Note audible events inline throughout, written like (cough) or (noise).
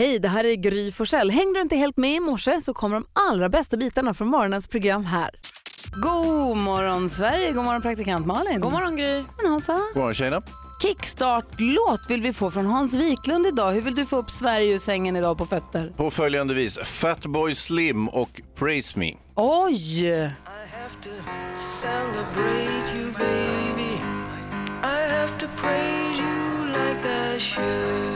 Hej, det här är Gry Forssell. Hängde du inte helt med i morse så kommer de allra bästa bitarna från morgonens program här. God morgon Sverige, god morgon praktikant Malin. God morgon Gry. Morgon Hansa. God morgon tjejerna. Kickstart-låt vill vi få från Hans Wiklund idag. Hur vill du få upp Sverige ur sängen idag på fötter? På följande vis. Fatboy Slim och Praise Me. Oj! I have to celebrate you, baby. I have to praise you like I should.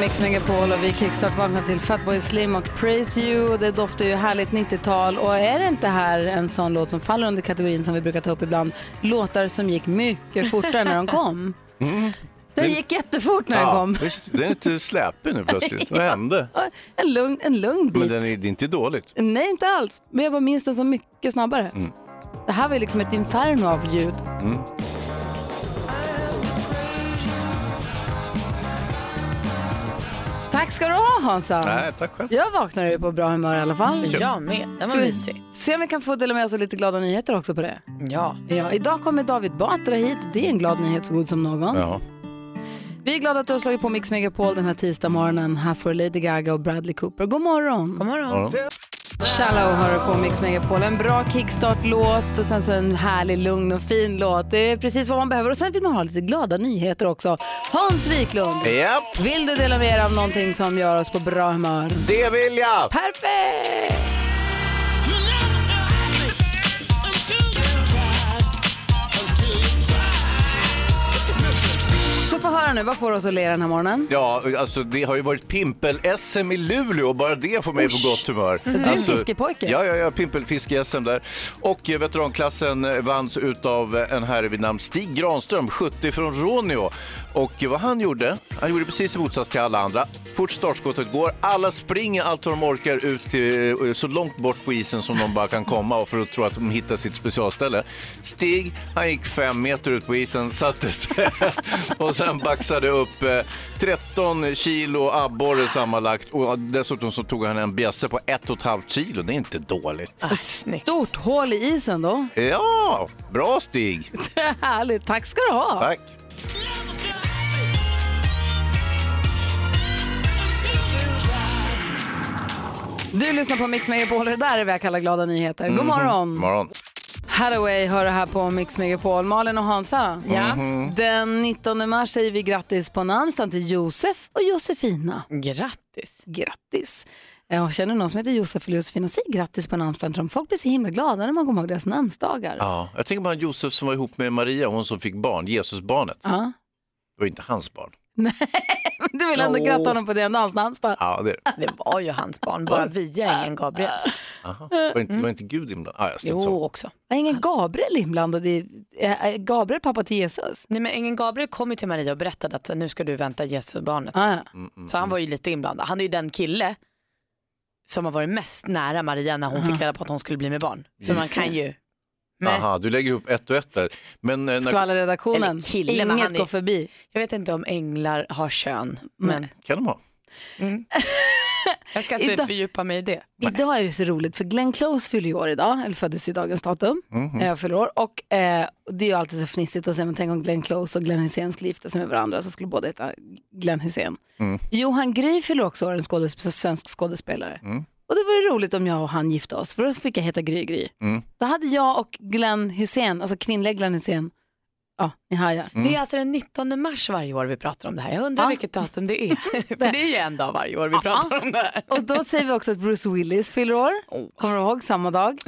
Mix Megapol och vi kickstart vaknar till Fatboy Slim och Praise You. Det doftar ju härligt 90-tal och är det inte här en sån låt som faller under kategorin som vi brukar ta upp ibland, låtar som gick mycket fortare när de kom. (laughs) Den gick jättefort när den kom. visst, den är lite släpig nu plötsligt. Vad hände? (laughs) En lugn, en lugn bit. Men den är, det är inte dåligt. Nej, inte alls. Men jag bara minns den så mycket snabbare. Det här var liksom ett inferno av ljud. Tack ska du ha Hansa. Nej, tack själv. Jag vaknade ju på bra humör i alla fall. Jag med. Den var mysig. se om vi kan få dela med oss av lite glada nyheter också på det. Ja. Ja, idag kommer David Batra hit. Det är en glad nyhet så god som någon. Ja. Vi är glada att du har slagit på Mix Megapol den här tisdag morgonen. Här får Lady Gaga och Bradley Cooper. God morgon! God morgon. Ja. Shallow hör du på Mix Megapol. En bra kickstart-låt och sen så en härlig, lugn och fin låt. Det är precis vad man behöver. Och sen vill man ha lite glada nyheter också. Hans Wiklund, Japp, vill du dela med dig av någonting som gör oss på bra humör? det vill jag! Perfekt! Så få höra nu, vad får oss att le den här morgonen? Ja, alltså det har ju varit pimpel-SM i Luleå och bara det får mig på gott humör. Du är en Alltså, fiskepojke. Ja, ja, ja, pimpelfiske-SM där. Och eh, veteranklassen vanns utav en herre vid namn Stig Granström, 70 från Råneå. Och vad han gjorde, han gjorde precis i motsats till alla andra. Fort startskottet går, alla springer allt vad de orkar ut till, eh, så långt bort på isen som de bara kan komma för att tro att de hittar sitt specialställe. Stig, han gick fem meter ut på isen, satte sig (laughs) och sen baxade upp eh, 13 kilo abborre sammanlagt och dessutom så tog han en bjässe på ett och ett halvt kilo. Det är inte dåligt. Ah, snyggt. Stort hål i isen då. Ja, bra Stig. (laughs) Härligt, tack ska du ha. Tack. Du lyssnar på Mix Megapol, det där är vad jag kallar glada nyheter. God morgon! Morgon. Hathaway hör det här på Mix Megapol. Malin och Hansa. Ja. Den 19 mars säger vi grattis på namnsdagen till Josef och Josefina. Grattis. Grattis! Jag känner någon som heter Josef eller Josefina. Säg grattis på namnsdagen. Folk blir så himla glada när man kommer ihåg deras namnsdagar. Ja, jag tänker på Josef som var ihop med Maria, hon som fick barn, Jesusbarnet. Ja. Det var inte hans barn. Du vill ändå Åh. gratta honom på det, hans namnsdag. Ja, det, Det var ju hans barn, bara via ingen Gabriel. aha. var, inte, var inte Gud inblandad? Ah. Jo, också. Var ingen Gabriel inblandad i... Är Gabriel pappa till Jesus? Nej, men ängeln Gabriel kom ju till Maria och berättade att nu ska du vänta Jesusbarnet. Ah, ja. Mm, Så han var ju lite inblandad. Han är ju den kille som har varit mest nära Maria när hon fick reda på att hon skulle bli med barn. Så man kan ju... Men, Aha, du lägger ihop ett och ett där. Men eh, när, Skvallerredaktionen. Eller kille, men Inget han är- går förbi. jag vet inte om änglar har kön, men kan de ha? (laughs) jag ska inte Idag- fördjupa mig i det. Idag är det så roligt för Glenn Close fyller ju år idag, eller föddes i dagens datum. Mhm. Jag fyller år och eh, det är ju alltid så fnissigt att säga, men tänk om Glenn Close och Glenn Hysén skulle gifta sig med varandra så skulle båda heta Glenn Hysén. Mm. Johan Gry fyller också år, en skådesp- svensk skådespelare. Mm. Och det vore roligt om jag och han gifte oss, för då fick jag heta Gry Gry. Mm. Då hade jag och Glenn Hysén, alltså kvinnliga Glenn Hysén, Ja, ni hajar. Det är alltså den 19 mars varje år vi pratar om det här. Jag undrar Ja. vilket datum det är. (laughs) För det är ju en dag varje år vi pratar om det här. Och då säger vi också att Bruce Willis fyller år. Kommer du ihåg? Samma dag.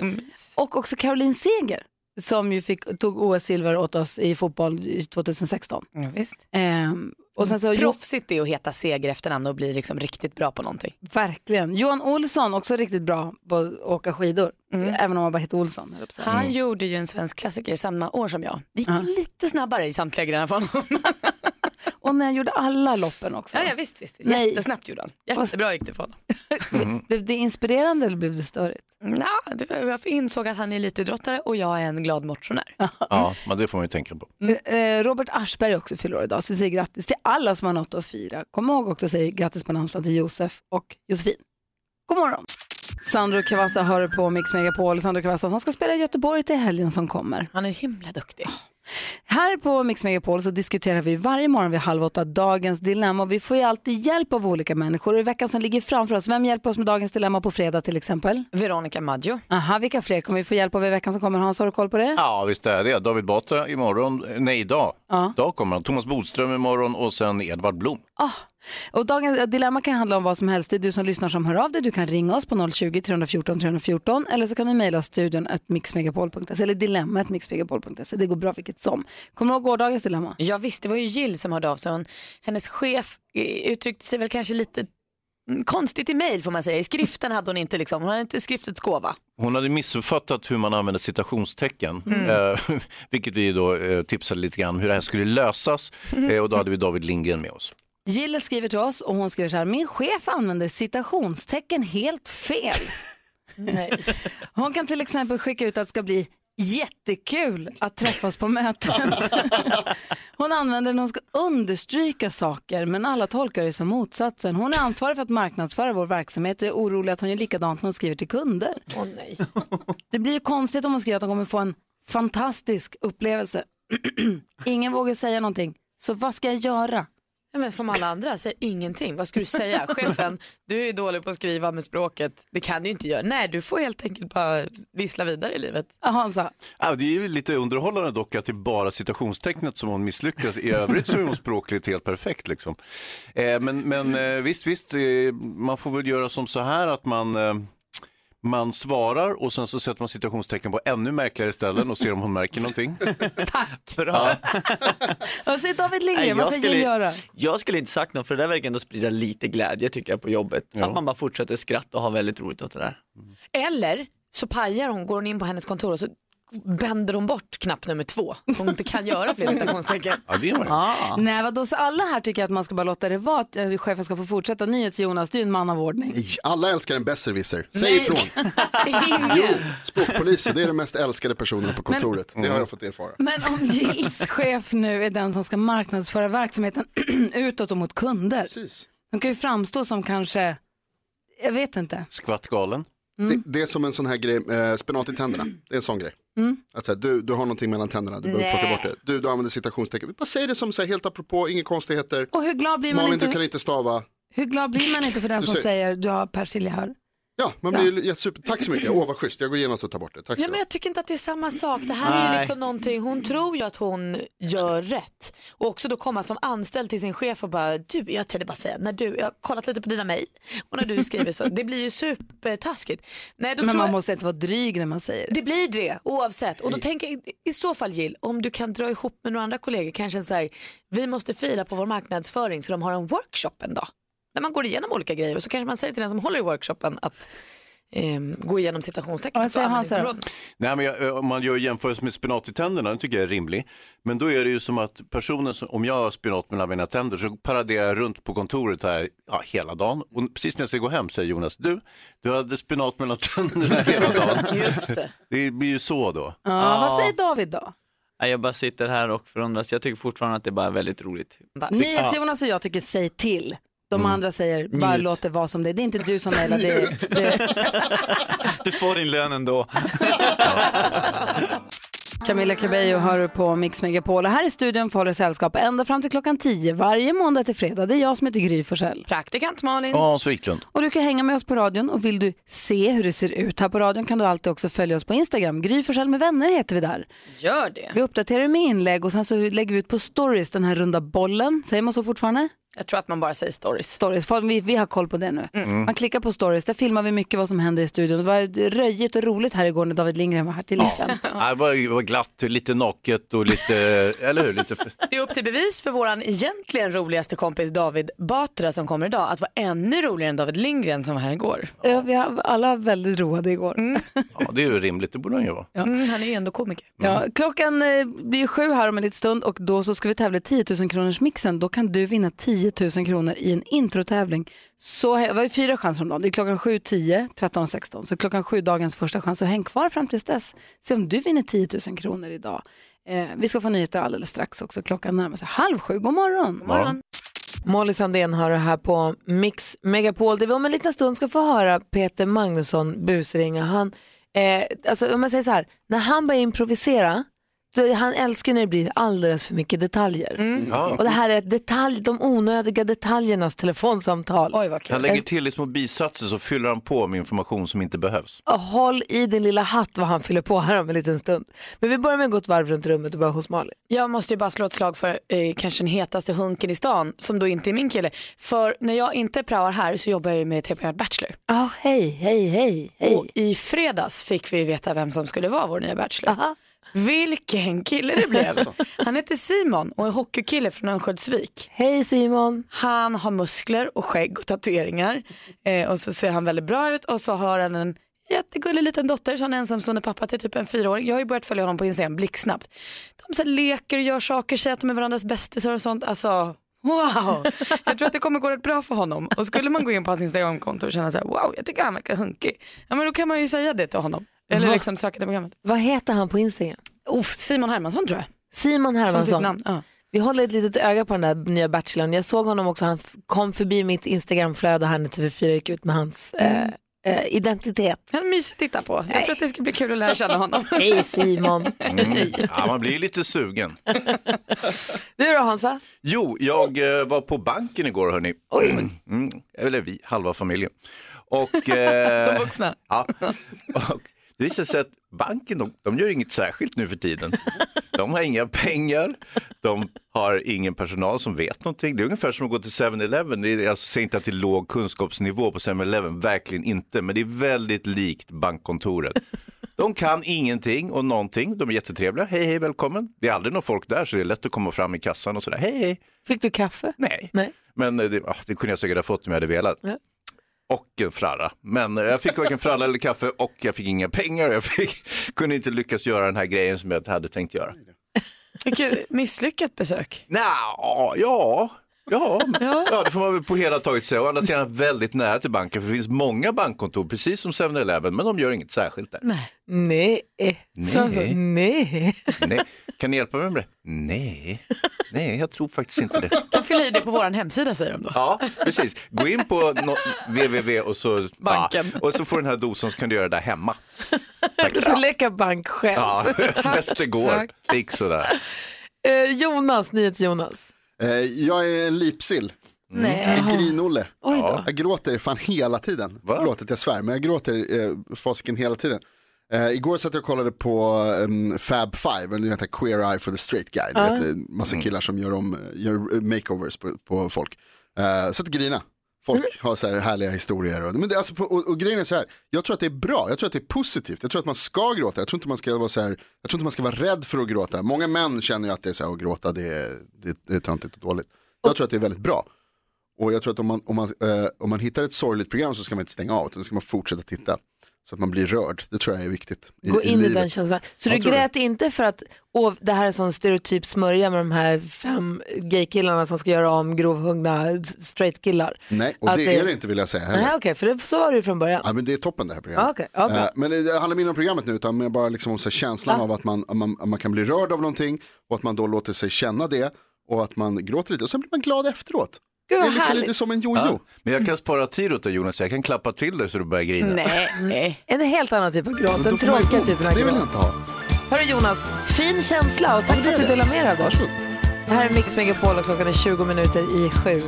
Och också Caroline Seger som ju fick, tog OS-silver åt oss i fotboll i 2016. Ja, visst. Ehm, och sen så, Proffsigt är att heta Seger efternamn och bli liksom riktigt bra på någonting. verkligen. Johan Olsson, också riktigt bra på att åka skidor. Även om han bara heter Olsson. Han gjorde ju en svensk klassiker samma år som jag. Det gick lite snabbare i samtliga grenar för honom. (laughs) Och när han gjorde alla loppen också. ja, ja, visst, visst. Nej. Jättesnabbt gjorde han. Jättebra gick det för honom. (laughs) Blev det inspirerande eller blev det störigt? Det var, jag insåg att han är lite idrottare och jag är en glad motionär. Ja, men det får man ju tänka på. Eh, Robert Aschberg också fyller år idag, så vi säger grattis till alla som har något att fira. Kom ihåg också att säga grattis på namnsdagen till Josef och Josefin. God morgon! Sandro Cavazza hör på Mix Megapol. Sandro Cavazza som ska spela i Göteborg till helgen som kommer. Han är himla duktig. Här på Mix Megapol så diskuterar vi varje morgon vid halv åtta dagens dilemma. Vi får ju alltid hjälp av olika människor. Och I veckan som ligger framför oss, vem hjälper oss med dagens dilemma på fredag till exempel? Veronica Maggio. Aha, vilka fler kommer vi få hjälp av i veckan som kommer? Hans, har du koll på det? Ja, visst är det. David Batra imorgon, nej idag. Ja. Idag kommer han. Thomas Bodström imorgon och sen Edvard Blom. Ah. Och dagens dilemma kan handla om vad som helst. Det är du som lyssnar som hör av dig. Du kan ringa oss på 020-314 314 eller så kan du mejla oss studion at mixmegapol.se eller dilemma at mixmegapol.se. Det går bra vilket som. Kommer du ihåg gårdagens dilemma? Ja visst, det var ju Jill som hörde av sig. Hon, hennes chef eh, uttryckte sig väl kanske lite mm, konstigt i mejl får man säga. I skriften hade hon inte liksom, hon hade inte skriftets gåva. Hon hade missuppfattat hur man använder citationstecken, eh, (laughs) vilket vi då eh, tipsade lite grann hur det här skulle lösas eh, och då hade vi David Lindgren med oss. Jill skriver till oss och hon skriver så här. Min chef använder citationstecken helt fel. (laughs) Nej. Hon kan till exempel skicka ut att det ska bli jättekul att träffas på mötet. (laughs) Hon använder när hon ska understryka saker men alla tolkar det som motsatsen. Hon är ansvarig för att marknadsföra vår verksamhet och är orolig att hon gör likadant när hon skriver till kunder. Åh nej. (laughs) Det blir ju konstigt om hon skriver att hon kommer få en fantastisk upplevelse. (clears throat) Ingen vågar säga någonting. Så vad ska jag göra? Ja, men som alla andra, säg ingenting. Vad ska du säga? (laughs) Chefen, du är dålig på att skriva med språket. Det kan du inte göra. Nej, du får helt enkelt bara vissla vidare i livet. Hansa, Ja, det är ju lite underhållande dock att det är bara citationstecknet som hon misslyckas. I övrigt så är hon språkligt helt perfekt. Liksom. Eh, men men eh, visst, visst, eh, man får väl göra som så här att man, eh, man svarar och sen så sätter man citationstecken på ännu märkligare ställen och ser om hon märker någonting. (laughs) Bra. (laughs) vad säger David Lindgren? Vad jag ska skulle- Jill göra? Jag skulle inte sagt något för det där verkar ändå sprida lite glädje tycker jag på jobbet. Ja. Att man bara fortsätter skratta och ha väldigt roligt åt det där. Eller så pajar hon, går hon in på hennes kontor och så bänder hon bort knapp nummer två så hon inte kan göra fler citationstecken. Ja, det var det. Ah. Nej, vadå, så alla här tycker att man ska bara låta det vara att eh, chefen ska få fortsätta. NyhetsJonas, du är en man av ordning. Alla älskar en besserwisser. Säg Nej. ifrån. (laughs) Ingen. Språkpoliser, det är de mest älskade personerna på kontoret. Det har jag fått erfara. Men om Gills chef nu är den som ska marknadsföra verksamheten (clears throat) utåt och mot kunder. Precis. De kan ju framstå som kanske, jag vet inte. Skvattgalen. Det, det är som en sån här grej, eh, spenat i tänderna. Det är en sån grej. Att säga, du, du har någonting mellan tänderna, du behöver plocka bort det. Du, du använder citationstecken. Bara säg det som så här, helt apropå, inga konstigheter. Och hur glad blir man, Malin, inte, du kan inte stava. hur glad blir man inte för den Du som säger- säger du har persilja här? Ja, man blir ju jättesuper. Tack så mycket. Åh, vad schysst. Jag går igenom och tar bort det. Tack så Ja, men jag tycker inte att det är samma sak. Det här är ju Nej. liksom någonting, hon tror ju att hon gör rätt. Och också då komma som anställd till sin chef och bara, du, jag tänkte bara säga, när du, jag har kollat lite på dina mejl och när du skriver så, det blir ju supertaskigt. Nej, då Men man jag, måste inte vara dryg när man säger det. det blir det oavsett. Och då tänker jag i- i så fall Jill, om du kan dra ihop med några andra kollegor, kanske en så här, vi måste fira på vår marknadsföring så de har en workshop en dag. När man går igenom olika grejer och så kanske man säger till den som håller i workshopen att ehm, gå igenom citationstecken. Ja? Nej, men jag, om man gör jämförelse med spenat i tänderna, det tycker jag är rimlig. Men då är det ju som att personen, som, om jag har spenat mellan mina tänder så paraderar jag runt på kontoret här ja, hela dagen. Och precis när jag ska gå hem säger Jonas, du, du hade spenat mellan tänderna (laughs) hela dagen. Just det. Det blir ju så då. Ja, vad säger David då? Nej, Jag bara sitter här och förundras. Jag tycker fortfarande att det bara är väldigt roligt. NyhetsJonas och jag tycker säg till. De Mm. andra säger bara Njut. låt det vara som det är. Det är inte du som mejlar. Det är, det (laughs) Du får din lön ändå. (laughs) Camilla Cabello hör du på Mix Megapol och här i studion får håller sällskap ända fram till klockan 10 varje måndag till fredag. Det är jag som heter Gry Forssell. Praktikant Malin. Och Hans Wiklund. Och du kan hänga med oss på radion och vill du se hur det ser ut här på radion kan du alltid också följa oss på Instagram. Gry Forssell med vänner heter vi där. Gör det. Vi uppdaterar med inlägg och sen så lägger vi ut på stories den här runda bollen. Säger man så fortfarande? Jag tror att man bara säger stories. Stories, vi, vi har koll på det nu. Mm. Man klickar på stories, där filmar vi mycket vad som händer i studion. Det var röjigt och roligt här igår när David Lindgren var här till exempel. Ja, (laughs) det var, glatt, lite naket och lite, (laughs) eller hur? Lite, Det är upp till bevis för våran egentligen roligaste kompis David Batra som kommer idag att vara ännu roligare än David Lindgren som var här igår. Ja, vi har alla väldigt roade igår. (laughs) ja, det är ju rimligt, det borde han ju vara. Mm, han är ju ändå komiker. Ja, klockan eh, blir ju sju här om en liten stund och då så ska vi tävla i 10 000 kronors mixen. Då kan du vinna 10 000 kronor i en introtävling. Så det var ju fyra chanser om dagen. Det är klockan 7, 10, 13, 16. Så klockan sju dagens första chans. Så häng kvar fram tills dess. Se om du vinner 10 000 kronor idag. Eh, vi ska få nyheter alldeles strax också. Klockan närmar sig halv sju. God morgon. God morgon. Molly Sandén har det här på Mix Megapol där vi om en liten stund ska få höra Peter Magnusson busringa. Han, eh, alltså om man säger så här, när han börjar improvisera, han älskar när det blir alldeles för mycket detaljer. Ja. Och det här är ett detalj, de onödiga detaljernas telefonsamtal. Oj vad kul. Han lägger till i små bisatser så fyller han på med information som inte behövs. Och Håll i din lilla hatt vad han fyller på här om en liten stund. Men vi börjar med att gå ett varv runt rummet och börja hos Malin. Jag måste ju bara slå ett slag för eh, kanske den hetaste hunken i stan som då inte är min kille. För när jag inte praoar här så jobbar jag ju med TV-programmet Bachelor. Ja, hej, hej, hej, hej. Och i fredags fick vi veta vem som skulle vara vår nya Bachelor. Aha. Vilken kille det blev. Han heter Simon och är hockeykille från Örnsköldsvik. Hej Simon. Han har muskler och skägg och tatueringar eh, och så ser han väldigt bra ut och så har han en jättegullig liten dotter han är ensamstående pappa till typ en fyraåring. Jag har ju börjat följa honom på Instagram blixtsnabbt. De så leker och gör saker, säger att de är varandras bästisar och sånt. Alltså Wow, jag tror att det kommer gå rätt bra för honom. Och skulle man gå in på hans Instagramkonto och känna så här, wow, jag tycker han verkar hunkig. Ja men då kan man ju säga det till honom. Eller Va? liksom söka till programmet. Vad heter han på Instagram? Uff, Simon Hermansson tror jag. Simon Som sitt Hermansson. namn. Ja. Vi håller ett litet öga på den där nya Bachelorn. Jag såg honom också, han kom förbi mitt Instagramflöde här när TV4 gick ut med hans eh, eh, identitet. Han är mysig att titta på. Jag tror att det ska bli kul att lära känna honom. (laughs) Hej Simon. Mm. Ja, man blir lite sugen. (laughs) Du då Hansa? Jo, jag eh, var på banken igår hörni. Mm, eller vi, halva familjen. Och, (laughs) eh, De vuxna. Ja, och det visar sig att banken, de, de gör inget särskilt nu för tiden. De har inga pengar, de har ingen personal som vet någonting. Det är ungefär som att gå till 7-Eleven. Det är- Jag säger inte att det är låg kunskapsnivå på 7-Eleven, verkligen inte. Men det är väldigt likt bankkontoret. De kan ingenting och någonting. De är jättetrevliga. Hej, hej, välkommen. Det är aldrig någon folk där så det är lätt att komma fram i kassan och sådär. Hej, hej. Fick du kaffe? Nej, Nej. men eh, det, ah, det kunde jag säkert ha fått om jag hade velat. Ja. Och en fralla. Men jag fick varken fralla eller kaffe och jag fick inga pengar. Jag fick, (laughs) kunde inte lyckas göra den här grejen som jag hade tänkt göra. Vilket misslyckat besök. Nja, ja, ja, ja, det får man väl på hela taget säga. Å andra sidan väldigt nära till banken för det finns många bankkontor, precis som 7-Eleven, men de gör inget särskilt där. Nej. Så, så, nej. Nej. Kan ni hjälpa mig med det? Nej, nej, jag tror faktiskt inte det. kan fylla i det på vår hemsida säger de då. Ja, precis. Gå in på no www och så, Banken. Ja, och så får du den här dosan så kan du göra det där hemma. Du får leka bank själv. Ja, (laughs) bäst det går. Det gick sådär. Eh, Jonas, NyhetsJonas. Eh, jag är en lipsill. Nej. En grinolle. Jag gråter fan hela tiden. Va? Förlåt att jag svär, men jag gråter eh, fasiken hela tiden. Eh, igår satt jag och kollade på um, Fab Five, ni vet det här Queer Eye for the Straight Guy. Du vet, det är massa killar som gör, om, gör makeovers på, på folk. Eh, så att grina. Folk har så här härliga historier. Och, men det, alltså, och, och grejen är så här, jag tror att det är bra, jag tror att det är positivt, jag tror att man ska gråta, jag tror inte man ska vara så här, jag tror inte man ska vara rädd för att gråta. Många män känner ju att det är så här, att gråta det är, det, det är töntigt och dåligt. Jag tror att det är väldigt bra. Och jag tror att om man, om, man, eh, om man hittar ett sorgligt program så ska man inte stänga av, utan då ska man fortsätta titta. Så att man blir rörd, det tror jag är viktigt. I, Gå in i livet. den känslan. Så Jag du tror det. grät inte för att åh, det här är en sån stereotyp smörja med de här fem gaykillarna som ska göra om grovhuggna straight-killar? Nej, och Att det är det inte vill jag säga heller. Nej okej, för det, så var det ju från början. Ja, men det är toppen det här programmet. Okej. Ja, bra. Eh, men det handlar mindre om programmet nu, utan bara liksom om så känslan av att man, man, man kan bli rörd av någonting och att man då låter sig känna det och att man gråter lite och sen blir man glad efteråt. Gud, det är liksom härligt. lite som en jojo. Ja, men jag kan spara tid åt dig Jonas, jag kan klappa till dig så du börjar grina. Nej, (laughs) nej. En helt annan typ av gråt, den tråkiga ont, typen av det vill jag gråt. inte ha. Hörru Jonas, fin känsla och tack för att du delar med dig av det. Det här är Mix Megapol och klockan är 20 minuter i sju.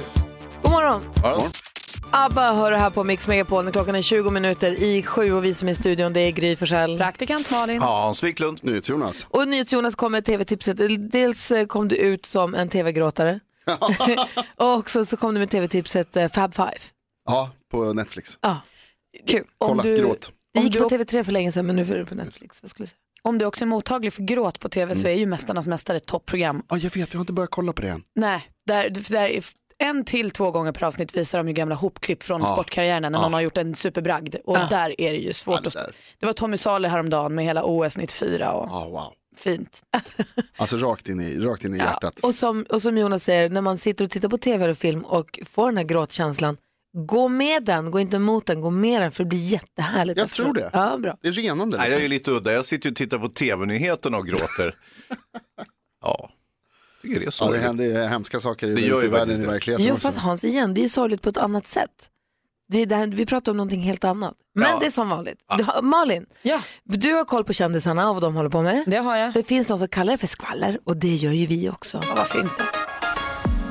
God morgon! Ja. ABBA hör du här på Mix Megapol när klockan är 20 minuter i sju och vi som är i studion det är Gry Forssell. Praktikant Malin. Hans Wiklund. NyhetsJonas. Och NyhetsJonas kom med tv-tipset. Dels eh, kom du ut som en tv-gråtare (laughs) och också så kom du med tv-tipset eh, Fab Five. Ja, på Netflix. Ja, kul. Kolla, du- gråt. Det Om gick du- på TV3 för länge sedan men nu är det på Netflix. Vad skulle jag säga? Om du också är mottaglig för gråt på tv så är ju Mästarnas mästare ett toppprogram. Ja, jag vet, jag har inte börjat kolla på det än. Nej, där, där är en till två gånger per avsnitt visar de ju gamla hopklipp från Ja. sportkarriären när Ja. någon har gjort en superbragd. Och Ja. där är det ju svårt Ja, det att... där. Det var Tommy Saleh häromdagen med hela OS 94 och Ja, wow. Fint. (laughs) Alltså rakt in i, rakt in i hjärtat. Och som, och som Jonas säger, när man sitter och tittar på tv eller film och får den här gråtkänslan, gå med den, gå inte emot den, gå med den för det blir jättehärligt. Jag efteråt. tror det. Ja, bra. Det är renande. Nej, jag är Liksom. ju lite udda. Jag sitter och tittar på tv-nyheterna och gråter. (laughs) ja, det är Ja, så. det händer hemska saker Det ute gör i ju världen i det. verkligheten Jo också. fast Hans igen, det är sorgligt på ett annat sätt. Det är det här, vi pratar om någonting helt annat. Men Ja. det är som vanligt. Du har, Malin, Ja, du har koll på kändisarna och vad de håller på med. det har jag. Det finns någon som kallar det för skvaller och det gör ju vi också. Ja, varför inte?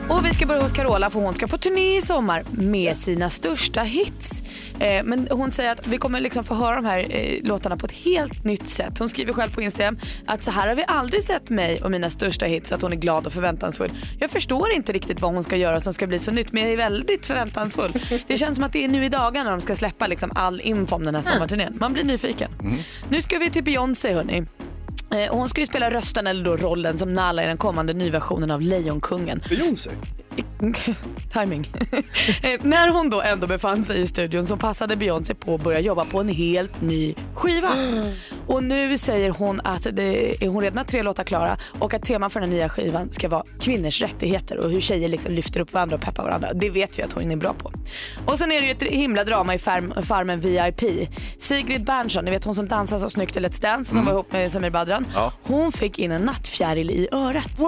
Och vi ska börja hos Carola för hon ska på turné i sommar med sina största hits. Eh, men hon säger att vi kommer liksom få höra de här eh, låtarna på ett helt nytt sätt. Hon skriver själv på Instagram att så här har vi aldrig sett mig och mina största hits att hon är glad och förväntansfull. Jag förstår inte riktigt vad hon ska göra som ska bli så nytt men jag är väldigt förväntansfull. Det känns som att det är nu i dagarna de ska släppa liksom all info om den här sommarturnén. Man blir nyfiken. Nu ska vi till Beyoncé hörni. Eh, hon ska ju spela rösten eller då rollen som Nala i den kommande nyversionen av Lejonkungen. Beyoncé. (laughs) Timing. Eh, När hon då ändå befann sig i studion så passade Beyoncé på att börja jobba på en helt ny skiva. (gasps) Och nu säger hon att det är hon redan har tre låtar klara och att temat för den nya skivan ska vara kvinnors rättigheter och hur tjejer liksom lyfter upp varandra och peppar varandra. Det vet vi att hon är bra på. Och sen är det ju ett himla drama i farm, Farmen VIP. Sigrid Bernson, ni vet hon som dansar så snyggt i Let's Dance och som var ihop med Samir Badran. Ja. Hon fick in en nattfjäril i örat.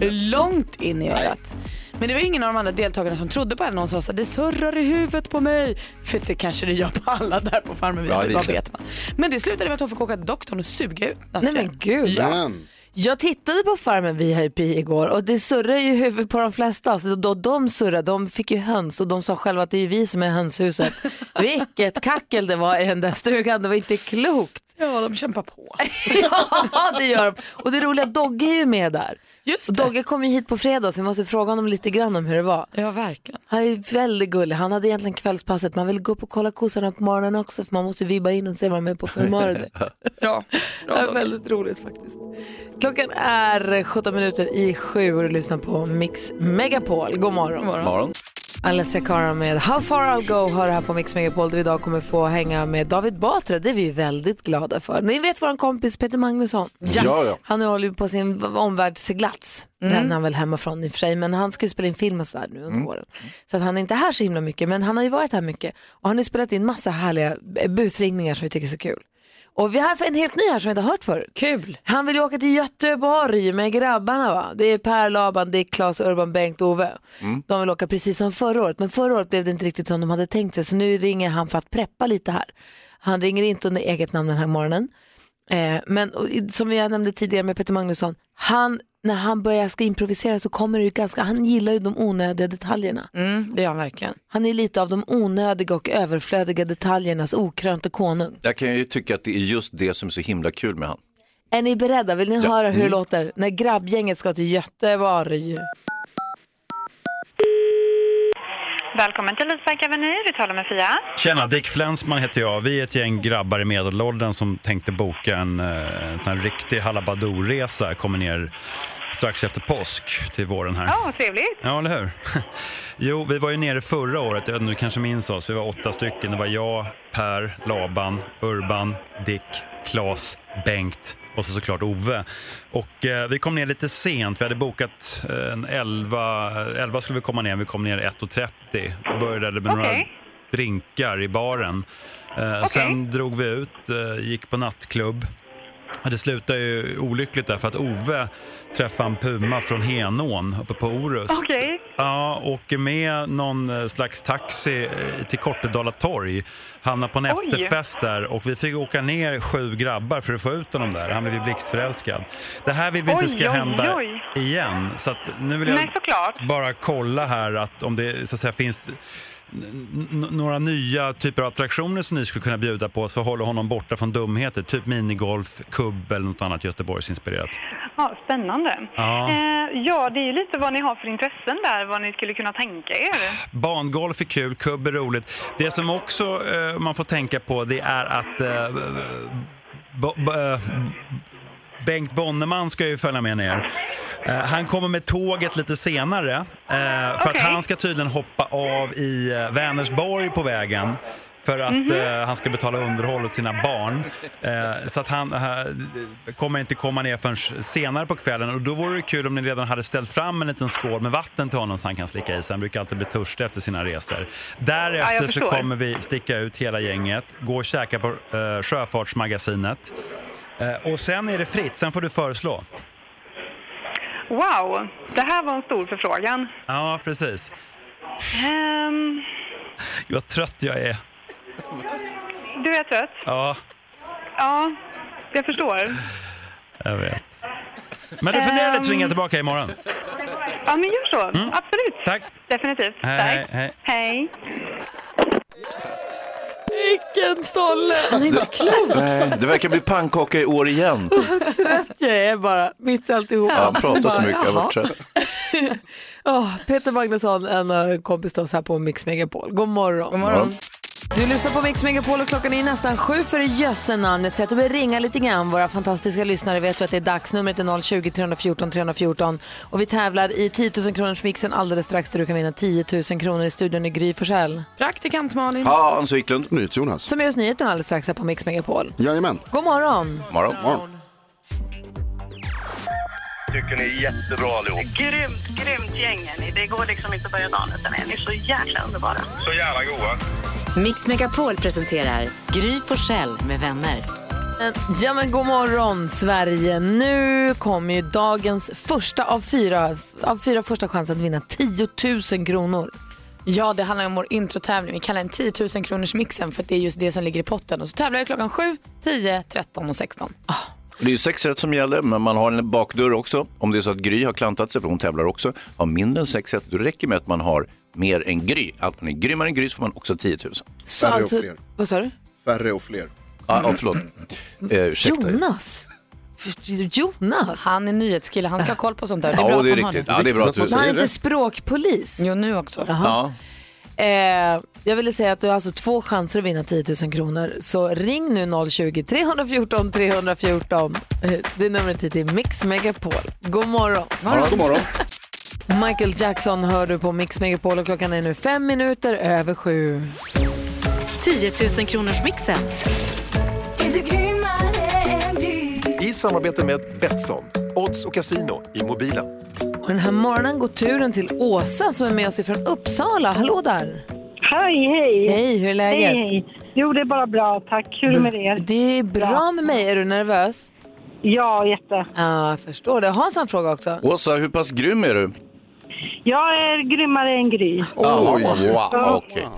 Men- Långt in i örat. Men det var ingen av de andra deltagarna som trodde på henne. Hon sa så det surrar i huvudet på mig. För det kanske det gör på alla där på Farmen Ja, vad så. vet man. Men det slutade med att hon fick åka till doktorn och suga ut Nej men gud. Men, Jag tittade på Farmen VIP igår och det surrar ju i huvudet på de flesta. Alltså, då de surrade, de fick ju höns och de sa själva att det är vi som är hönshuset. (laughs) Vilket kackel det var i den där stugan, det var inte klokt. Ja, de kämpar på. (laughs) ja, det gör de. Och det roliga, Dogge är ju med där. Just Och det. Dogge kom ju hit på fredag så vi måste fråga honom lite grann om hur det var. Ja, verkligen. Han är väldigt gullig. Han hade egentligen kvällspasset. Man vill gå upp och kolla kossorna på morgonen också för man måste vibba in och se vad de är på för humör. (laughs) Bra. Det är väldigt roligt faktiskt. Klockan är 17 minuter i sju och du lyssnar på Mix Megapol. God morgon. Morgon. Alessia Cara med How far I'll go hör här på Mix Megapol där vi idag kommer få hänga med David Batra. Det är vi väldigt glada för. Ni vet vår kompis Peter Magnusson. Ja, ja. Han håller ju på sin omvärldsseglats. Den är han väl hemifrån i och för sig. Men han ska ju spela in film och sådär nu under våren. Så att han är inte här så himla mycket. Men han har ju varit här mycket. Och han har ju spelat in massa härliga busringningar som vi tycker är så kul. Och vi har en helt ny här som vi inte har hört förut. Kul! Han vill ju åka till Göteborg med grabbarna va. Det är Per Laban, det är Claes Urban, Bengt och Ove. De vill åka precis som förra året. Men förra året blev det inte riktigt som de hade tänkt sig. Så nu ringer han för att preppa lite här. Han ringer inte under eget namn den här morgonen. Eh, men och, som jag nämnde tidigare med Peter Magnusson, han, när han börjar ska improvisera så kommer det ju ganska, han gillar ju de onödiga detaljerna. Mm, det gör han verkligen. Han är lite av de onödiga och överflödiga detaljernas okrönte konung. Jag kan ju tycka att det är just det som är så himla kul med han. Är ni beredda? Vill ni Ja. höra hur det låter när grabbgänget ska till Göteborg? Välkommen till Lisbäck Avenue, du talar med Fia. Tjena, Dick Flensman heter jag. Vi är ett gäng grabbar i medelåldern som tänkte boka en, eh, en sån här riktig Halabadoo-resa. Kommer ner strax efter påsk till våren här. Ja, vad trevligt. Ja, eller hur? (laughs) Jo, vi var ju nere förra året, jag vet inte, du kanske minns oss. Vi var åtta stycken. Det var jag, Per, Laban, Urban, Dick, Klas, Bengt och så såklart Ove. Och eh, vi kom ner lite sent. Vi hade bokat eh, en 11, 11 skulle vi komma ner, vi kom ner 1.30. Då började med några Okej. drinkar i baren. Eh, Sen drog vi ut, eh, gick på nattklubb. Det slutade ju olyckligt där för att Ove träffade en puma från Henån uppe på Orust. Okej. Ja, åker med någon eh, slags taxi eh, till Kortedala torg. Hamnar på en Oj. efterfest där och vi fick åka ner sju grabbar för att få ut honom där. Han blev ju blixtförälskad. Det här vill vi inte ska oj, hända oj. igen. Så att nu vill jag Nej, bara kolla här att om det så att säga, finns några nya typer av attraktioner som ni skulle kunna bjuda på så håller honom borta från dumheter. Typ minigolf, kubb eller något annat Göteborgsinspirerat. Ja, spännande. Ja. Eh, ja, det är ju lite vad ni har för intressen där, vad ni skulle kunna tänka er. Bangolf är kul, kubb är roligt. Det som också eh, man får tänka på det är att eh, Bengt Bonneman ska ju följa med ner. Eh, han kommer med tåget lite senare eh, för att Okej. han ska tydligen hoppa av i eh, Vänersborg på vägen för att Mhm. eh, han ska betala underhåll åt sina barn. Eh, så att han eh, kommer inte komma ner förrän senare på kvällen. Och då vore det kul om ni redan hade ställt fram en liten skål med vatten till honom så han kan slicka i sig. Han brukar alltid bli törstig efter sina resor. Ja, Därefter jag så kommer vi sticka ut hela gänget, gå och käka på eh, Sjöfartsmagasinet. Eh, och sen är det fritt, sen får du föreslå. Wow, det här var en stor förfrågan. Ja, precis. Ehm, Vad trött jag är. du är trött? Ja, Ja, jag förstår. jag vet. Men du funderar lite så ringer jag tillbaka imorgon. Ja, men gör så. Absolut. Tack. Definitivt. Hej, Tack. hej, hej. Hej. Vilken stolle! Han är inte klok. Nej, det verkar bli pannkaka i år igen. Trött jag är bara, mitt i alltihop. Ja, han pratar så mycket, jag trött. (laughs) Åh, Peter Magnusson, en eh, kompis till oss här på Mix Megapol. God morgon. God morgon. Du lyssnar på Mix Megapol och klockan är nästan sju för jösse namnet. Så jag vill ringa lite grann. Våra fantastiska lyssnare vet ju att det är dags. Numret är 020 314 314. Och vi tävlar i 10 000 kronors mixen alldeles strax där du kan vinna 10 000 kronor i studion i Gry Forssell. Praktikant Malin. Hans Wiklund. NyhetsJonas. Som är oss nyheten alldeles strax här på Mix Megapol. Jajamän. God morgon. Morgon. Morgon. Tycker ni är jättebra allihop. Grymt, grymt gäng är ni. Det går liksom inte att börja dagen utan er. Ni är så jäkla underbara. Så jävla goa. Mix Megapol presenterar Gry Forssell med vänner. Ja men god morgon Sverige. Nu kommer ju dagens första av fyra, av fyra första chansen att vinna 10 000 kronor. Ja, det handlar om vår introtävling. Vi kallar den 10 000 kronors mixen för att det är just det som ligger i potten. Och så tävlar vi klockan 7, 10, 13 och 16. Det är ju sex rätt som gäller, men man har en bakdörr också. Om det är så att Gry har klantat sig, för hon tävlar också, har mindre än sex rätt, då räcker med att man har mer än Gry. Att man är grymmare än Gry så får man också 10 000. Så Färre och alltså, fler. vad sa du? Färre och fler. Ja, ja förlåt. Eh, ursäkta. Jonas? Jonas? Han är nyhetskille, han ska ha koll på sånt där. Det är Ja, bra det är att han har riktigt. det. Ja, det är bra att du Viktigt att Han är inte språkpolis? Jo, nu också. Ja. Eh, jag ville säga att du har alltså två chanser att vinna 10 000 kronor. Så ring nu 020 314 314. Eh, Det är numret till Mix Megapol. God morgon. Ja, god morgon. Michael Jackson hör du på Mix Megapol och klockan är nu fem minuter över sju. 10 000 kronors mixen. I samarbete med Betsson, odds och casino i mobilen. Och den här morgonen går turen till Åsa som är med oss ifrån Uppsala. Hallå där! Hej, hej. Hej, hur är läget? hej. Jo, det är bara bra. Tack. Hur är det med er? Det är bra med mig. Är du nervös? Ja, jätte. Ja, jag förstår det. Hans har en fråga också. Åsa, hur pass grym är du? Jag är grymmare än Gry. Oj, wow, okej.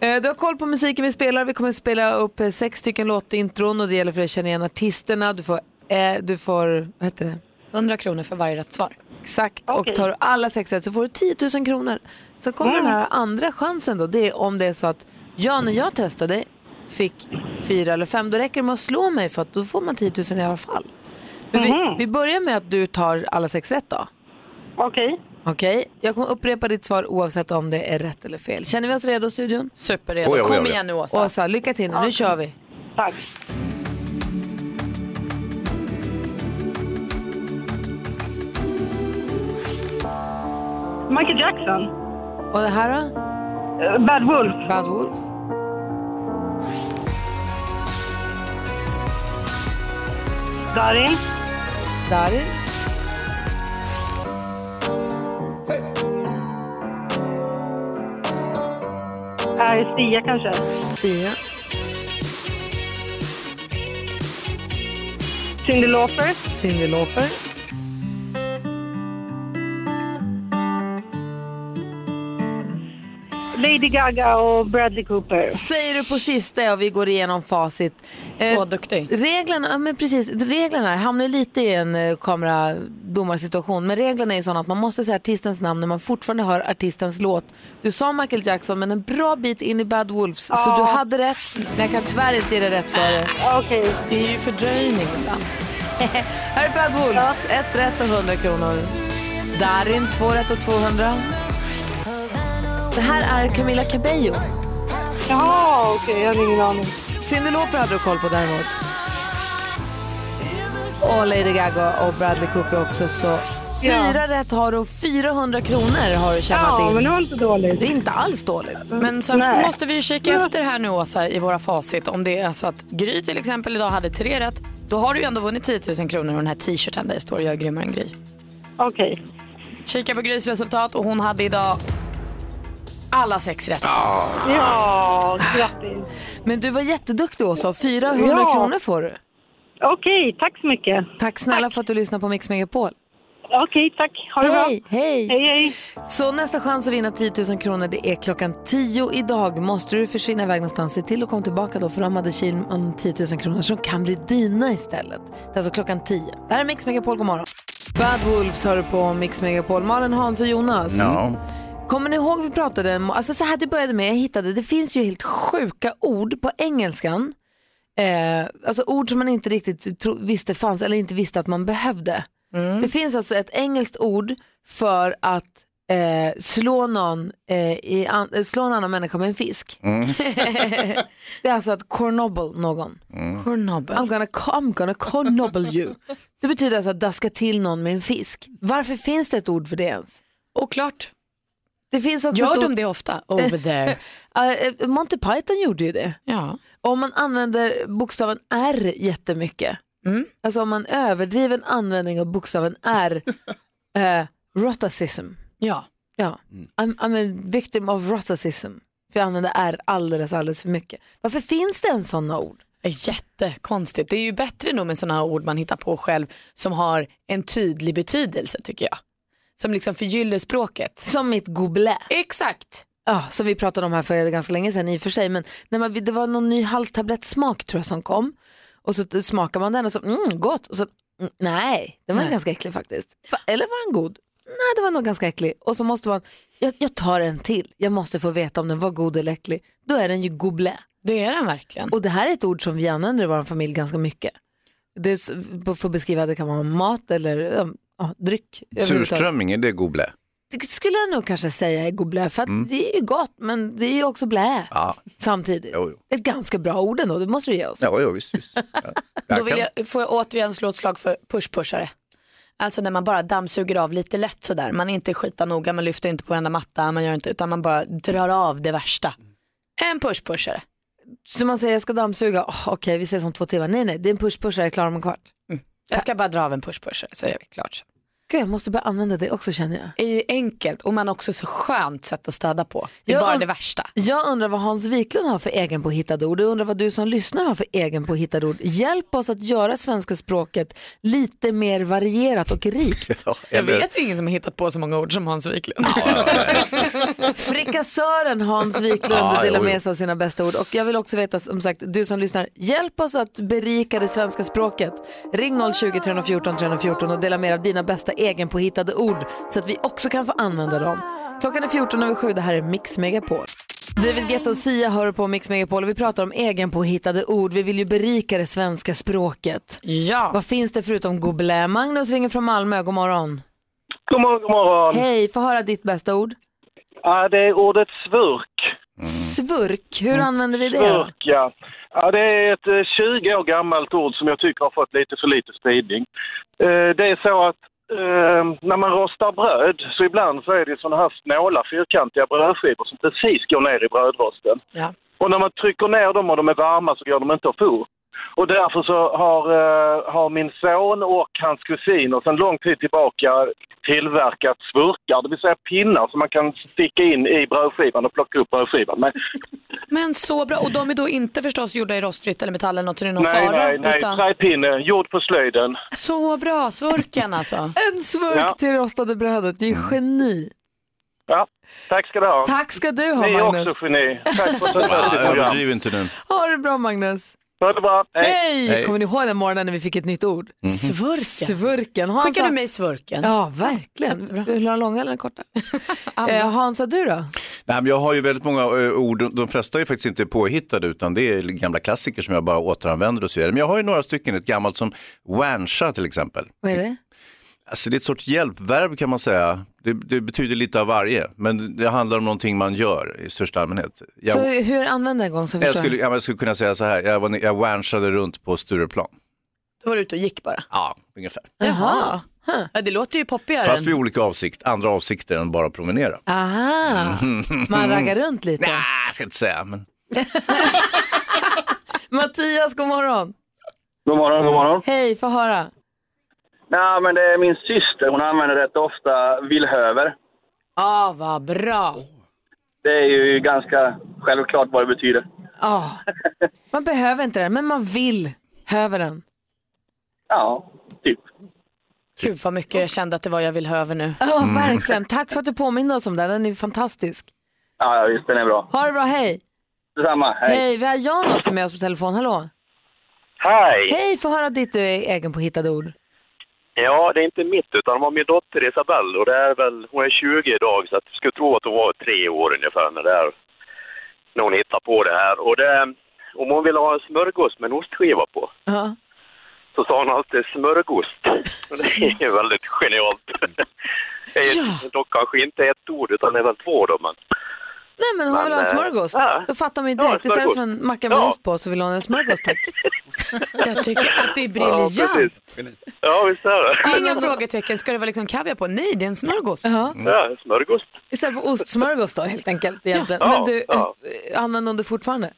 Eh, Du har koll på musiken vi spelar. Vi kommer att spela upp eh, sex stycken låtintron och det gäller för dig att känna igen artisterna. Du får, eh, du får vad heter det? 100 kronor för varje rätt svar. Exakt. Och Okej. tar du alla sex rätt så får du 10 000 kronor. Sen kommer den här andra chansen då. Det är om det är så att jag när jag testade fick fyra eller fem. Då räcker det med att slå mig för att då får man 10 000 i alla fall. Men vi, vi börjar med att du tar alla sex rätt då. Okej. Okej, jag kommer upprepa ditt svar oavsett om det är rätt eller fel. Känner vi oss redo studion? Superredo. Oj, oj, oj, Kom oj. igen nu Åsa. Åsa, lycka till nu. Nu kör vi. Tack. Michael Jackson. Och det här då? Eh, Bad Wolf. Bad Wolves. Darin. Darin. Äh, Sia kanske. Sia. Cyndi Lauper. Cyndi Lauper. Lady Gaga och Bradley Cooper. Säger du på sista och vi går igenom facit. Så duktig. Reglerna, ja, men precis, reglerna hamnar lite i en eh, kameradomarsituation. Men reglerna är ju sådana att man måste säga artistens namn när man fortfarande hör artistens låt. Du sa Michael Jackson men en bra bit in i Bad Wolves. Så Ja. du hade rätt. Men jag kan tyvärr inte ge dig rätt för det. Okej. Det är ju fördröjning ibland. (laughs) Här är Bad Wolves. Ett rätt och 100 kronor. Darin, två rätt och 200. Det här är Camila Cabello. Jaha, okej. jag hade ingen aning. Cyndi Lauper hade du koll på däremot. Och Lady Gaga och Bradley Cooper också. Så fyra rätt har du och 400 kronor har du tjänat Ja, in. men det var inte dåligt. Det är inte alls dåligt. Men sen Nej. måste vi ju kika efter här nu Åsa i våra facit om det är så att Gry till exempel idag hade tre rätt. Då har du ju ändå vunnit 10 000 kronor och den här t-shirten där det står jag är grymmare än Gry. Okej. Kika på Grys resultat och hon hade idag alla sex rätt. Ja, grattis. Men du var jätteduktig Åsa. 400 Ja. kronor får du. Okej, tack så mycket. Tack snälla för att du lyssnar på Mix Megapol. Okej, tack. Ha det hej, bra. Hej, hej. Hej, Så nästa chans att vinna 10 000 kronor det är klockan 10 idag. Måste du försvinna iväg någonstans, se till att komma tillbaka då för de hade Kilman 10 000 kronor som kan bli dina istället. Det är alltså klockan 10. Det här är Mix Megapol, god morgon. Bad Wolves hör du på Mix Megapol. Malin, Hans och Jonas. Ja. Kommer ni ihåg vi pratade om, alltså så här det började med, jag hittade, det finns ju helt sjuka ord på engelskan. Eh, alltså ord som man inte riktigt tro, visste fanns eller inte visste att man behövde. Det finns alltså ett engelskt ord för att eh, slå, någon, eh, i an, eh, slå en annan människa med en fisk. (laughs) det är alltså att cornobble någon. Cornobble. I'm gonna, I'm gonna cornobble you. Det betyder alltså att daska till någon med en fisk. Varför finns det ett ord för det ens? Oklart. Det finns också Gör de det ofta? Over there. (laughs) Uh, Monty Python gjorde ju det. Ja. Om man använder bokstaven R jättemycket, Mm. alltså om man överdriver en användning av bokstaven R, uh, (laughs) rotacism. Ja. Ja. I'm, I'm a victim of rotacism. För jag använder R alldeles, alldeles för mycket. Varför finns det en sådana ord? Jättekonstigt. Det är ju bättre nog med sådana ord man hittar på själv som har en tydlig betydelse tycker jag. Som liksom förgyller språket. Som mitt gobelet. Exakt. Ja, som vi pratade om här för ganska länge sedan i och för sig. Men när man, det var någon ny halstablettsmak tror jag som kom. Och så smakar man den och så, mm, gott. Och så, mm, nej, den var Nej. ganska äcklig faktiskt. Eller var den god? Nej, det var nog ganska äcklig. Och så måste man, jag, jag tar en till. Jag måste få veta om den var god eller äcklig. Då är den ju gobelet. Det är den verkligen. Och det här är ett ord som vi använder i vår familj ganska mycket. Det är, för att beskriva det kan vara mat eller ja, dryck. Surströmming, är det goble? Det skulle jag nog kanske säga är gobelet, för att Mm. det är ju gott men det är ju också blä Ja, samtidigt. jo, jo. Ett ganska bra ord ändå, det måste du ge oss. Ja, jo, visst, visst. Ja. (laughs) Då vill jag, får jag återigen slå ett slag för push-pushare. Alltså när man bara dammsuger av lite lätt sådär. Man är inte skita noga, man lyfter inte på varenda matta, man gör inte, utan man bara drar av det värsta. En push-pushare. Så man säger jag ska dammsuga, oh, okej vi ses om två timmar. Nej nej, det är en push-pushare, jag är klar om en kvart. Jag ska bara dra av en push push så är det klart. Gud, jag måste börja använda det också känner jag. Det är ju enkelt och man har också så skönt sätt att städa på. Det är Jag bara und- det värsta. Jag undrar vad Hans Wiklund har för egen påhittade ord. Jag undrar vad du som lyssnar har för egen påhittade ord. Hjälp oss att göra svenska språket lite mer varierat och rikt. (laughs) Jag vet ingen som har hittat på så många ord som Hans Wiklund. Frikassören Hans Wiklund Ja, delar jo, jo. med sig av sina bästa ord. Och jag vill också veta, som sagt, du som lyssnar, hjälp oss att berika det svenska språket. Ring 020 314 314 och dela med dig av dina bästa egenpåhittade ord så att vi också kan få använda dem. Klockan är 14 över 7, det här är Mix Megapol. David Guetta och Sia hör på Mix Megapol och vi pratar om egenpåhittade ord. Vi vill ju berika det svenska språket. Ja. Vad finns det förutom gobelet? Magnus ringer från Malmö, god morgon. God morgon, god morgon. Hej, få höra ditt bästa ord. Ja, det är ordet svurk. Svurk, hur använder vi det? Svurk, ja. ja. Det är ett eh, 20 år gammalt ord som jag tycker har fått lite för lite spridning. Eh, Det är så att eh, när man rostar bröd så ibland så är det sådana här snåla fyrkantiga brödskivor som precis går ner i brödrosten. Ja. Och när man trycker ner dem och de är varma så går de inte att få. Och därför så har, eh, har min son och hans kusiner sedan lång tid tillbaka tillverkat svurkar, det vill säga pinnar som man kan sticka in i brödskivan och plocka upp brödskivan med. (laughs) Men så bra. Och de är då inte förstås gjorda i rostfritt eller metall eller något så det är någon nej, fara. nej, nej, utan... träpinne, gjord på slöjden. Så bra, svurken alltså. (laughs) En svurk Ja. till rostade brödet, det är ju geni. Ja. Tack ska du ha. Tack ska du ha Ni är Magnus. också geni. Tack för fantastiskt program. (laughs) överdriv inte nu. Ha det bra Magnus. Ha det bra. Hej! Hej. Kommer ni ihåg den morgonen när vi fick ett nytt ord? Mhm. Svurken. Svurken. Hansa... Skickar du mig svurken? Ja, verkligen. Vill du ha den långa eller den korta? (laughs) eh, Hansa, du då? Nej, men jag har ju väldigt många eh, ord, de flesta är faktiskt inte påhittade utan det är gamla klassiker som jag bara återanvänder och så vidare. Men jag har ju några stycken, ett gammalt som wancha till exempel. Vad är det? Alltså det är ett sorts hjälpverb kan man säga. Det, det betyder lite av varje, men det handlar om någonting man gör i största allmänhet. Jag, Så hur använder jag en gång så jag, skulle, jag skulle kunna säga så här, jag, var, jag wanchade runt på Stureplan. Då var du ute och gick bara. Ja, ungefär. Jaha. Ja, det låter ju poppigare. Fast med olika avsikt, andra avsikter än bara promenera. Aha, man raggar runt lite. Nej, jag ska inte säga, men (laughs) Mattias, god morgon. God morgon, god morgon. Hej, få höra. Nej, men det är min syster. Hon använder rätt ofta villhöver. Ja, vad bra. Det är ju ganska självklart vad det betyder. Ja, man behöver inte den, men man vill höver den. Ja, typ. Gud vad mycket jag kände att det var jag vill ha över nu. Ja, verkligen. Tack för att du påminner oss om den. Den är fantastisk. Ja, ja, visst, den är bra. Ha det bra, hej. Detsamma, hej. Hej, vi har Jan också med oss på telefon. Hallå. Hej! Hej, få höra ditt eh, egen påhittade ord. Ja, det är inte mitt utan det var min dotter Isabelle och det är väl, hon är 20 idag så att jag skulle tro att hon var tre år ungefär när, det är, när hon hittade på det här. Och det, om hon ville ha en smörgås med en ostskiva på Ja. så sa hon alltid smörgost. (laughs) Det är väldigt genialt. Det är dock kanske inte ett ord utan det är väl två då men. Nej, men hon Men, vill ha en smörgås. ja. Då fattar man ju Ja, direkt. Istället smörgås. för en macka med Ja. ost på så vill hon ha en smörgås, tack. (laughs) Jag tycker att det är Ja, briljant. precis. Ja, visst är det. Det är inga frågetecken. Ska det vara liksom kaviar på? Nej, det är en smörgås. Ja. Ja, smörgås. Istället för ostsmörgås då, helt enkelt. Egentligen. Ja, Men du, ja. eh, använder hon det fortfarande?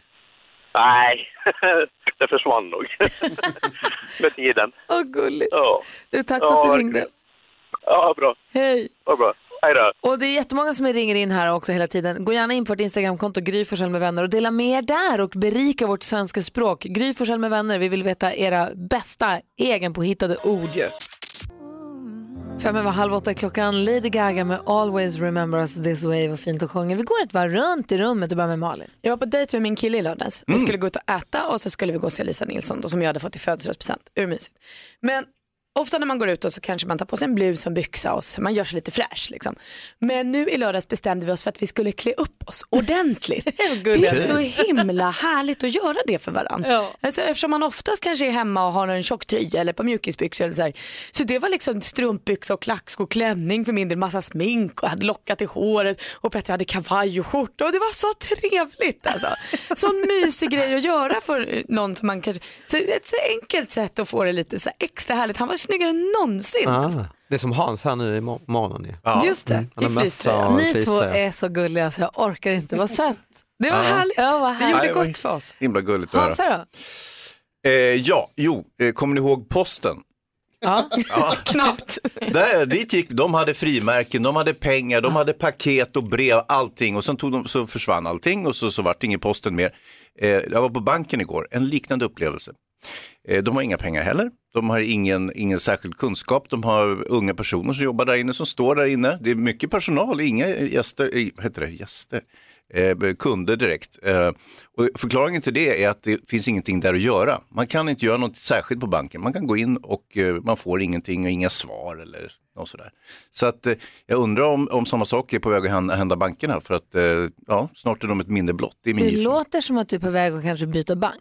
Nej, (laughs) det försvann nog (laughs) med tiden. Åh, gulligt. Ja. Du, tack Ja, för att du ringde. Ja, bra. Hej. Ja, bra. Hej då. Och det är jättemånga som ringer in här också hela tiden. Gå gärna in på vårt Instagramkonto Gry Forssell med vänner och dela med er där och berika vårt svenska språk. Gry Forssell med vänner, vi vill veta era bästa egenpåhittade ord ju. Fem över halv åtta klockan. Lady Gaga med Always Remember Us This Way. Vad fint att sjunga. Vi går ett varv runt i rummet och börjar med Malin. Jag var på dejt med min kille i lördags. Vi Mm. skulle gå ut och äta och så skulle vi gå och se Lisa Nilsson då, som jag hade fått i födelsedagspresent. Urmysigt. Men ofta när man går ut och så kanske man tar på sig en blus och en byxa och man gör sig lite fräsch. Liksom. Men nu i lördags bestämde vi oss för att vi skulle klä upp oss ordentligt. (laughs) det är så himla härligt att göra det för varandra. Alltså, eftersom man oftast kanske är hemma och har en tjock tröja eller ett par mjukisbyxor eller så här. Så det var liksom strumpbyxa och klackskor, klänning för min del, massa smink och hade lockat i håret och Petter hade kavaj och skjorta och det var så trevligt alltså. Sån mysig grej att göra för någon man kanske, så ett så enkelt sätt att få det lite så extra härligt. Han var snyggare än någonsin. Ah, det är som Hans här nu i mor- morgonen. ju. Just det, har i fleecetröja. Ni två är så gulliga så jag orkar inte. Vad sött. Det var Ja. härligt. Ja, vad Det härligt. gjorde det var gott för oss. himla gulligt att Hansa höra. då? Eh, ja, jo, eh, kommer ni ihåg posten? Ja, (laughs) knappt. Där, dit gick, de hade frimärken, de hade pengar, de hade paket och brev, allting och sen tog de, så försvann allting och så, så vart det ingen posten mer. Eh, jag var på banken igår, en liknande upplevelse. Eh, de har inga pengar heller, de har ingen, ingen särskild kunskap, de har unga personer som jobbar där inne, som står där inne. Det är mycket personal, inga gäster, heter det, gäster, eh, kunder direkt. Eh, och förklaringen till det är att det finns ingenting där att göra. Man kan inte göra något särskilt på banken. Man kan gå in och eh, man får ingenting och inga svar eller något sådär. Så att jag undrar om, om samma sak är på väg att hända, bankerna för att ja, snart är de ett minne blott. Det det låter som att du är på väg att kanske byta bank.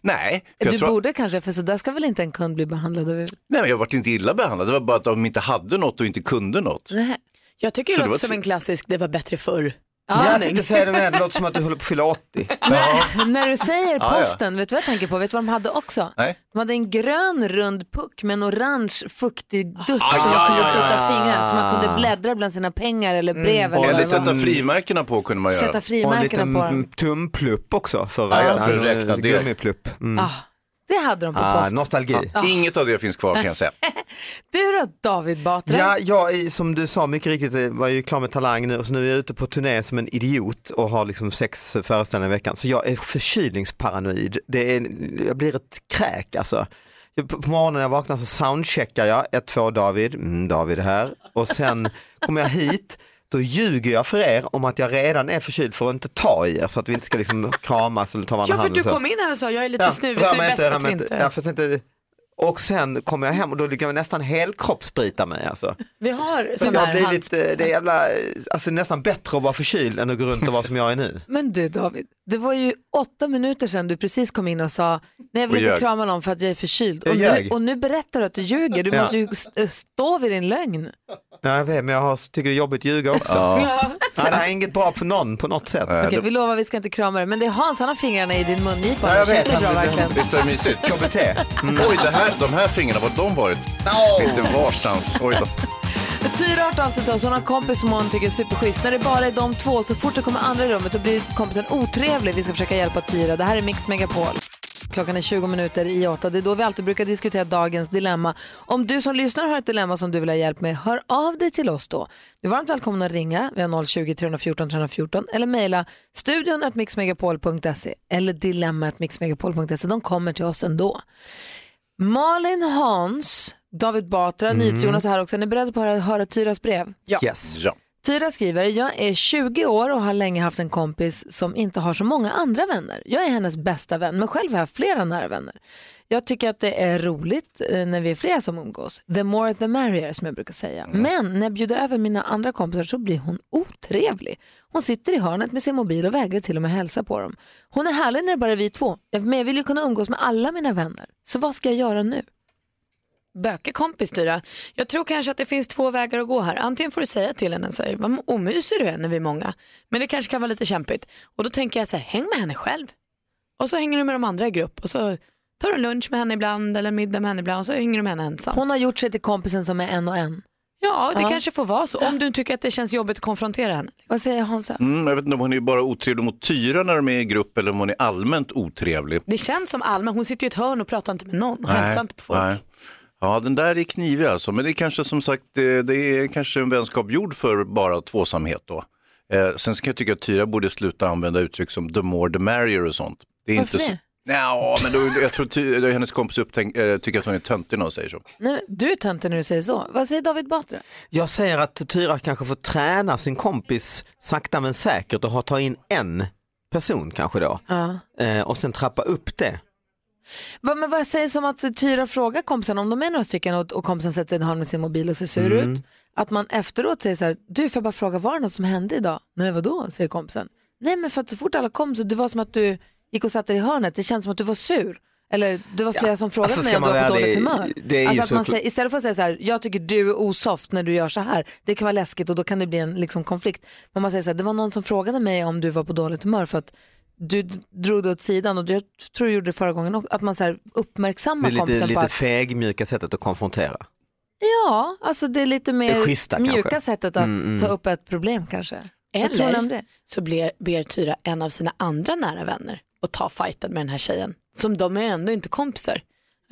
Nej, Du tror- borde kanske, för så där ska väl inte en kund bli behandlad över... Nej, men jag varit inte illa behandlad. Det var bara att de inte hade något och inte kunde något. Nej. Jag tycker Så det det låter var som en klassisk det var bättre förr. Ja, jag tänkte säga det med, det låter som att du håller på att fylla 80. (laughs) (laughs) När du säger Ja, ja. posten, vet du vad jag tänker på? Vet du vad de hade också? Nej. De hade en grön rund puck med en orange fuktig dutt Ah, som ja, man kunde ja, dutta ja. fingrar så man kunde bläddra bland sina pengar eller brev eller vad Eller det var. sätta frimärkena på kunde man göra. Sätta frimärkena på dem. tumplupp också för Ja, att ja, för att räkna det. gummiplupp. Mm. Ah, det hade de på Ah, posten. nostalgi. Inget av det finns kvar kan jag säga. (laughs) Du då David Batra? Ja, jag som du sa mycket riktigt eh, var ju klar med Talang nu och så nu är jag ute på turné som en idiot och har liksom sex föreställningar i veckan. Så jag är förkylningsparanoid. Det är, jag blir ett kräk alltså. På morgonen när jag vaknar så soundcheckar jag, 1-2 David, mm, David här och sen kommer jag hit, då ljuger jag för er om att jag redan är förkyld för att inte ta i er så att vi inte ska liksom (laughs) kramas eller ta varandra Ja i för handen. du så. kom in här och sa jag är lite Ja, snuvig så det är bäst att vi inte. Ja, för att inte. Och sen kommer jag hem och då ligger jag nästan helkroppssprita mig. Alltså. Vi har Så sån jag har blivit, eh, det är jävla, alltså nästan bättre att vara förkyld än att gå runt och vara som jag är nu. (laughs) Men du David, det var ju åtta minuter sedan du precis kom in och sa nej jag vill Och inte ljög. krama någon för att jag är förkyld. Jag Och nu, och nu berättar du att du ljuger. Du Ja. måste ju st- stå vid din lögn. Ja, jag vet, men jag har, tycker det är jobbigt att ljuga också. Ja. Ja. det här är inget bra för någon på något sätt. Okej, vi lovar vi ska inte krama dig. Men det är Hans, han har fingrarna i din mungipa. Ja, jag Det känns vet. det bra Han- verkligen. Visst är det mysigt? KBT. Oj, det här, de här fingrarna, var de varit? Inte varstans. Oj då. Tyra har hört av sig till oss. Hon har en kompis som hon tycker är superschysst. När det bara är de två, så fort det kommer andra i rummet, då blir kompisen otrevlig. Vi ska försöka hjälpa Tyra. Det här är Mix Megapol. Klockan är 20 minuter i åtta. Det är då vi alltid brukar diskutera dagens dilemma. Om du som lyssnar har ett dilemma som du vill ha hjälp med, hör av dig till oss då. Du är varmt välkommen att ringa. Vi har 020 314 314 eller mejla studion mixmegapol.se eller dilemma mixmegapol.se. De kommer till oss ändå. Malin Hans, David Batra, Mm. NyhetsJonas är här också. Är ni beredda på att höra, höra Tyras brev? Ja. Yes. Ja. Tyra skriver, jag är 20 år och har länge haft en kompis som inte har så många andra vänner. Jag är hennes bästa vän, men själv har jag flera nära vänner. Jag tycker att det är roligt eh, när vi är flera som umgås. The more the merrier som jag brukar säga. Men när jag bjuder över mina andra kompisar så blir hon otrevlig. Hon sitter i hörnet med sin mobil och vägrar till och med hälsa på dem. Hon är härlig när det bara är vi två, men jag vill ju kunna umgås med alla mina vänner. Så vad ska jag göra nu? Böke kompis Tyra. Jag tror kanske att det finns två vägar att gå här. Antingen får du säga till henne så här, vad omysig du är när vi är många. Men det kanske kan vara lite kämpigt. Och då tänker jag så här, häng med henne själv. Och så hänger du med de andra i grupp och så tar du en lunch med henne ibland eller en middag med henne ibland och så hänger du med henne ensam. Hon har gjort sig till kompisen som är en och en. Ja, det Ja. kanske får vara så. Om du tycker att det känns jobbigt att konfrontera henne. Vad säger Hansa? Mm, jag vet inte om hon är bara otrevlig mot Tyra när de är i grupp eller om hon är allmänt otrevlig. Det känns som allmän, hon sitter i ett hörn och pratar inte med någon och hälsar inte på folk. nej. Ja, den där är knivig alltså. Men det är kanske som sagt, det, det är kanske en vänskap gjord för bara tvåsamhet då. Eh, sen ska jag tycka att Tyra borde sluta använda uttryck som the more the merrier och sånt. Det är Varför inte så... det? Ja, men då, jag tror ty, då hennes kompis upptänk, eh, tycker att hon är töntig när hon säger så. Nej, men du är töntig när du säger så. Vad säger David Batra? Jag säger att Tyra kanske får träna sin kompis sakta men säkert och ha ta in en person kanske då. Ja. Eh, och sen trappa upp det. Vad, men vad säger som att Tyra frågar kompisen om de är några stycken och, och kompisen sätter sig i hörn med sin mobil och ser sur Mm. ut. Att man efteråt säger så här, du får bara fråga, var det något som hände idag? Nej vadå, säger kompisen. Nej men för att så fort alla kom så det var som att du gick och satte dig i hörnet, det känns som att du var sur. Eller det var flera som frågade alltså, mig om du var på dåligt ärlig, humör. det är alltså att man säger, istället för att säga så här, jag tycker du är osoft när du gör så här, det kan vara läskigt och då kan det bli en liksom, konflikt. Men man säger så här, det var någon som frågade mig om du var på dåligt humör för att du drog det åt sidan och jag tror du gjorde det förra gången också, att man så här Det uppmärksammar är lite, kompisen på lite att fegmjuka sättet att konfrontera. Ja, alltså det är lite mer Det schyssta mjuka kanske. sättet att Mm, mm. ta upp ett problem kanske. Eller det? så ber, ber Tyra en av sina andra nära vänner att ta fighten med den här tjejen. Som de är ändå inte kompisar.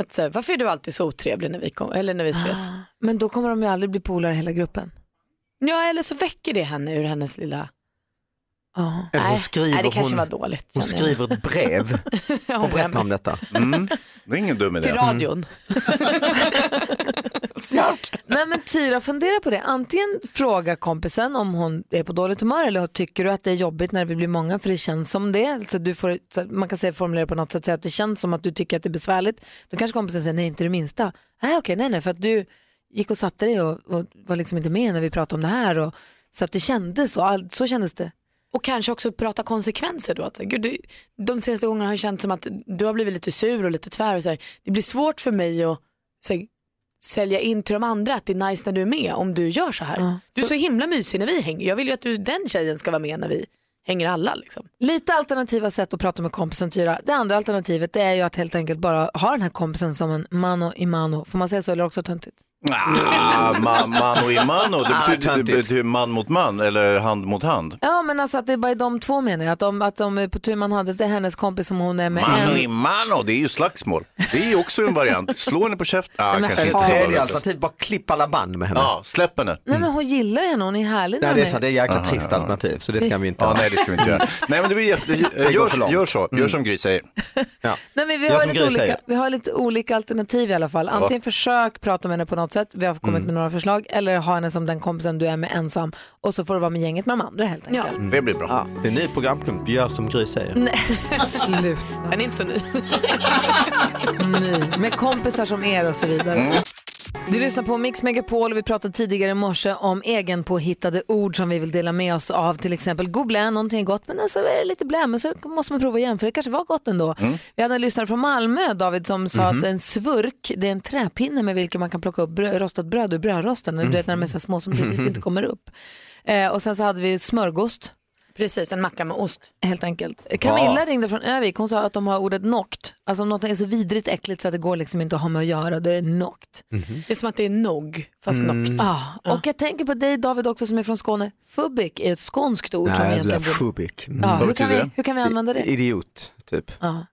Att säga, varför är du alltid så otrevlig när vi, kom, eller när vi ses? Ah, Men då kommer de ju aldrig bli polare hela gruppen. Ja, eller så väcker det henne ur hennes lilla... Eller så skriver nej, det kanske hon, var dåligt. hon skriver ett brev (laughs) och berättar om detta. (laughs) Mm. Det är ingen dum idé. Till radion. (laughs) Smart. Nej men Tyra, fundera på det. Antingen fråga kompisen om hon är på dåligt humör eller tycker du att det är jobbigt när vi blir många för det känns som det. Alltså du får, så man kan säga, formulera på något sätt säga att det känns som att du tycker att det är besvärligt. Då kanske kompisen säger nej inte det minsta. Nej okej, nej nej för att du gick och satte dig och, och var liksom inte med när vi pratade om det här. Och, så att det kändes så, all, så kändes det. Och kanske också prata konsekvenser då. Att, gud, du, de senaste gångerna har det känts som att du har blivit lite sur och lite tvär. Och så här. Det blir svårt för mig att så här, sälja in till de andra att det är nice när du är med om du gör så här. du är så himla mysig när vi hänger. Jag vill ju att du, den tjejen ska vara med när vi hänger alla. Liksom. Lite alternativa sätt att prata med kompisen Tyra. Det andra alternativet det är ju att helt enkelt bara ha den här kompisen som en mano i mano. Får man säga så eller också töntigt? Ah, (laughs) ma, mano i mano, det Ah, betyder, det töntigt. betyder man mot man eller hand mot hand. Ja men alltså att det är bara är de två menar jag. Att de, att de är på tur man hade, det är hennes kompis som hon är med Mano en. i mano, det är ju slagsmål. Det är ju också en variant. Slå henne på käften. Ah, Men kanske inte så tredje alternativ, bara klipp alla band med henne. Ja, släpp henne. Nej men hon gillar ju henne, hon är härlig Nej, det är sant, det är ett jäkla Aha, trist ja. alternativ så det ska vi inte Ja, ha. nej, det ska vi inte göra. (laughs) Nej, men det blir jätte... för Gör, långt. gör så, gör som Gry säger. Ja. Nej, men vi, har lite olika, säger. vi har lite olika alternativ i alla fall. Antingen försök prata med henne på något sätt. Vi har kommit Mm. med några förslag. Eller ha henne som den kompisen du är med ensam och så får du vara med gänget med de andra helt enkelt. Det blir bra. Det är en ny programpunkt, gör som Gry säger. Nej, (laughs) sluta. Den är inte så ny. (laughs) Nej, med kompisar som er och så vidare. Mm. Du lyssnar på Mix Megapol och vi pratade tidigare i morse om egenpåhittade ord som vi vill dela med oss av. Till exempel goblä, någonting är gott men så är det lite blä men så måste man prova igen för det kanske var gott ändå. Mm. Vi hade en lyssnare från Malmö, David, som sa Mhm. att en svurk det är en träpinne med vilken man kan plocka upp brö- rostat bröd ur brödrosten. Du vet när de är så små som precis (laughs) inte kommer upp. Eh, och sen så hade vi smörgåst. Precis, en macka med ost. Helt enkelt. Camilla Ja. ringde från Övik, hon sa att de har ordet nokt. Alltså om något är så vidrigt äckligt så att det går liksom inte att ha med att göra, då är det nokt. Det är som att det är nog, fast Mm. nokt. Ja, och jag tänker på dig David också som är från Skåne. Fubik är ett skånskt ord som Nej, egentligen jävla borde... fubik. Ja, hur, kan vi, hur kan vi använda det? Idiot, typ. Men-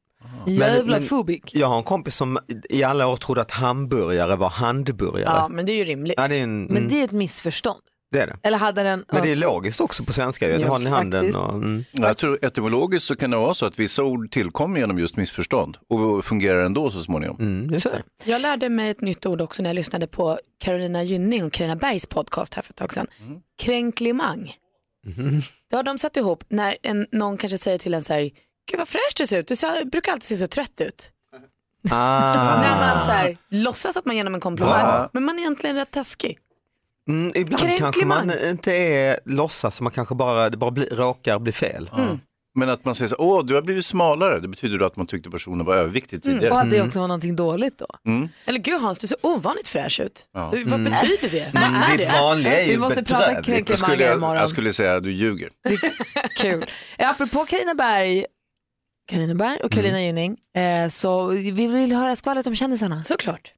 Jävla men fubik. Jag har en kompis som i alla år trodde att hamburgare var handburgare. Ja, men det är ju rimligt. Ja, det är en, Men mm, det är ett missförstånd. Det är det. Eller hade den... Men det är logiskt också på svenska, du har den i handen. Och, mm. Jag tror etymologiskt så kan det vara så att vissa ord tillkommer genom just missförstånd och fungerar ändå så småningom. Mm, Så. Jag lärde mig ett nytt ord också när jag lyssnade på Carolina Gynning och Carina Bergs podcast här för ett tag sedan. Kränklimang. Det har de satt ihop när en, någon kanske säger till en så här, gud vad fräsch du ser ut, du ser, brukar alltid se så trött ut. Ah. När man så här, låtsas att man ger dem en komplimang, Ja. men man är egentligen rätt taskig. Mm, ibland kanske Kränklimang. man inte är låtsas, man kanske bara, det bara bli, råkar bli fel. Men att man säger så åh du har blivit smalare, det betyder då att man tyckte personen var överviktig tidigare. Och att det också var någonting dåligt då. Mm. Eller gud Hans, du ser ovanligt fräsch ut. Ja. Vad Mm. betyder det? Mm, Vad är det? vanliga är ju Vi måste prata skulle, imorgon. jag skulle säga att du ljuger. Kul. Eh, Apropå Carina Berg, Carina Berg och Carolina Mm. Gynning, eh, så vi vill höra skvallret om kändisarna. Såklart.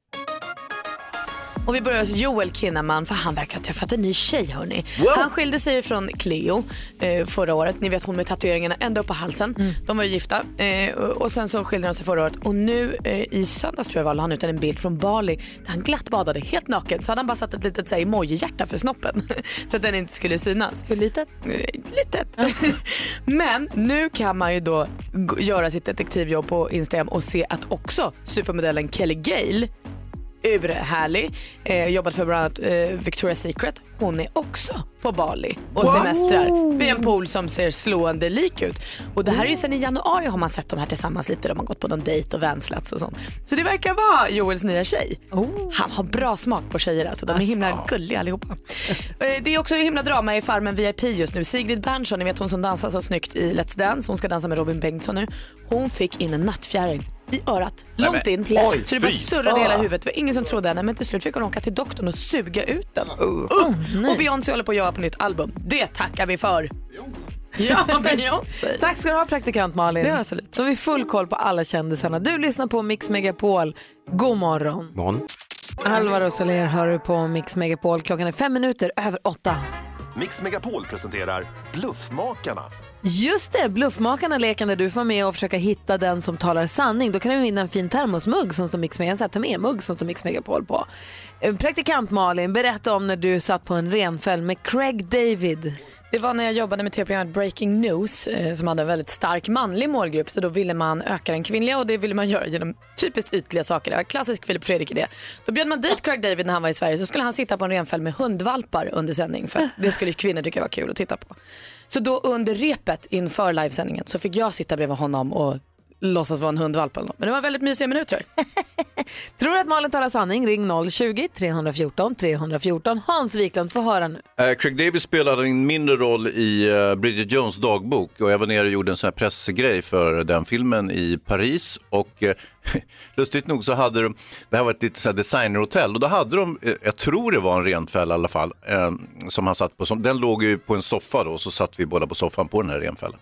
Och vi börjar hos Joel Kinnaman för han verkar ha träffat en ny tjej hörni. Han skilde sig från Cleo eh, förra året. Ni vet hon med tatueringarna ända upp på halsen. Mm. De var ju gifta eh, och sen så skilde de sig förra året och nu eh, i söndags tror jag var la han ut en bild från Bali där han glatt badade helt naken. Så hade han bara satt ett litet emoji-hjärta för snoppen (laughs) så att den inte skulle synas. Hur litet? Litet. (laughs) Men nu kan man ju då göra sitt detektivjobb på Instagram och se att också supermodellen Kelly Gale urhärlig, eh, jobbat för bland annat eh, Victoria's Secret. Hon är också på Bali och Wow. semestrar vid en pool som ser slående lik ut. Och det här är ju sen i januari har man sett de här tillsammans lite. De har gått på någon dejt och vänslats och sånt. Så det verkar vara Joels nya tjej. Han har bra smak på tjejer alltså. De är himla gulliga allihopa. (laughs) Eh, Det är också himla drama i Farmen VIP just nu. Sigrid Bernson, ni vet hon som dansar så snyggt i Let's Dance. Hon ska dansa med Robin Bengtsson nu. Hon fick in en nattfjäril i örat, Nej, långt men- in. Oj, så det bara surrade i hela Ah. huvudet. Det var ingen som trodde henne men till slut fick hon åka till doktorn och suga ut den. Oh. Uh. Och Beyoncé håller på att göra på nytt album. Det tackar vi för. Ja, (laughs) Beyoncé. Tack ska du ha praktikant Malin. Det var så lite. Då har vi full koll på alla kändisarna. Du lyssnar på Mix Megapol. God morgon. Morgon. Alvaro Soler hör du på Mix Megapol. Klockan är fem minuter över åtta. Mix Megapol presenterar Bluffmakarna. Just det, Bluffmakarna leken där du får med och försöka hitta den som talar sanning. Då kan du vinna en fin termosmugg som står Mix Megapol, ta med-mugg som står Mix Megapol på. Eh, praktikant Malin, berätta om när du satt på en renfäll med Craig David. Det var när jag jobbade med tv-programmet Breaking News eh, som hade en väldigt stark manlig målgrupp. Så då ville man öka den kvinnliga och det ville man göra genom typiskt ytliga saker. Det var klassisk Filip Fredrik idé. Då bjöd man dit Craig David när han var i Sverige så skulle han sitta på en renfäll med hundvalpar under sändning för att det skulle kvinnor tycka var kul att titta på. Så då under repet inför livesändningen så fick jag sitta bredvid honom och låtsas vara en hundvalp eller något. Men det var väldigt mysiga minuter. (laughs) Tror du att Malin talar sanning? Ring 020-314 314. Hans Wiklund, få höra nu. Eh, Craig Davis spelade en mindre roll i eh, Bridget Jones dagbok och jag var nere och gjorde en sån här pressgrej för den filmen i Paris och eh, (laughs) lustigt nog så hade de, det här var ett litet så här designerhotell och då hade de, eh, jag tror det var en renfäll i alla fall, eh, som han satt på, som, den låg ju på en soffa då och så satt vi båda på soffan på den här renfällen.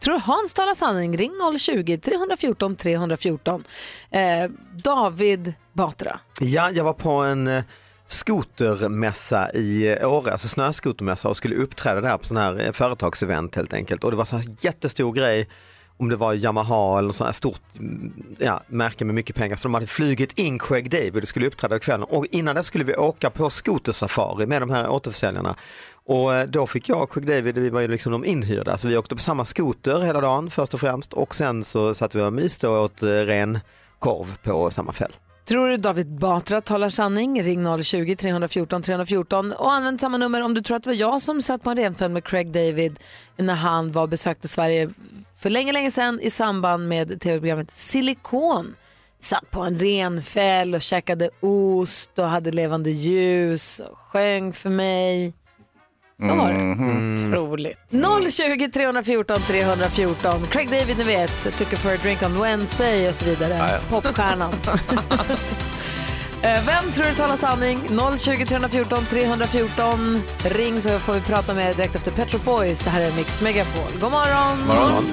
Tror du Hans talar sanning? Ring 020-314 314. Eh, David Batra. Ja, jag var på en eh, skotermässa i eh, Åre, alltså snöskotermässa och skulle uppträda där på sån här eh, företagsevent helt enkelt. Och det var så här jättestor grej om det var Yamaha eller något sånt här stort mm, ja, märke med mycket pengar. Så de hade flugit in Craig David och skulle uppträda kvällen. Och innan det skulle vi åka på skotersafari med de här återförsäljarna. Och eh, då fick jag och Craig David, vi var ju liksom de inhyrda, så vi åkte på samma skoter hela dagen först och främst. Och sen så satt vi och myste och åt eh, ren korv på samma fäll. Tror du David Batra talar sanning? Ring 020-314 314 och använd samma nummer om du tror att det var jag som satt på en renfäll med Craig David när han var och besökte Sverige för länge, länge sedan i samband med tv-programmet Silikon. Satt på en renfäll och käkade ost och hade levande ljus och sjöng för mig. Så var det. Mm. Otroligt. 020 314 314. Craig David, ni vet, took a for a drink on Wednesday och så vidare. Ja, ja. Popstjärnan. (laughs) (laughs) Eh, Vem tror du talar sanning? 020 314 314. Ring så får vi prata med er direkt efter Petro Boys. Det här är Mix Megapol. God morgon! Morgon.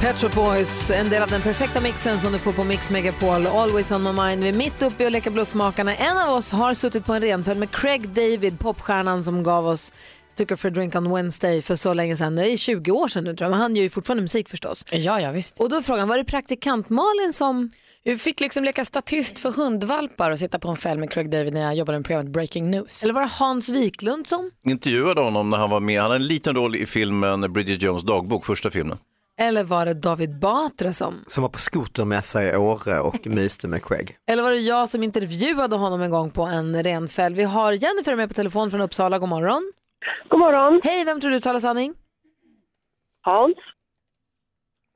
Petro Boys, en del av den perfekta mixen som du får på Mix Megapol. Always on my mind. Vi är mitt uppe i att leka bluffmakarna. En av oss har suttit på en renfäll med Craig David, popstjärnan som gav oss Took her for a drink on Wednesday för så länge sedan. Det är 20 år sedan nu tror jag, men han gör ju fortfarande musik förstås. Ja, ja visst. Och då är frågan, var det praktikant Malin som... Vi fick liksom leka statist för hundvalpar och sitta på en fäll med Craig David när jag jobbade med programmet Breaking News. Eller var det Hans Wiklund som? Intervjuade honom när han var med. Han hade en liten roll i filmen Bridget Jones dagbok, första filmen. Eller var det David Batra som? Som var på skotermässa i Åre och myste med Craig. Eller var det jag som intervjuade honom en gång på en renfäll? Vi har Jennifer med på telefon från Uppsala. God morgon. God morgon. Hej, vem tror du talar sanning? Hans.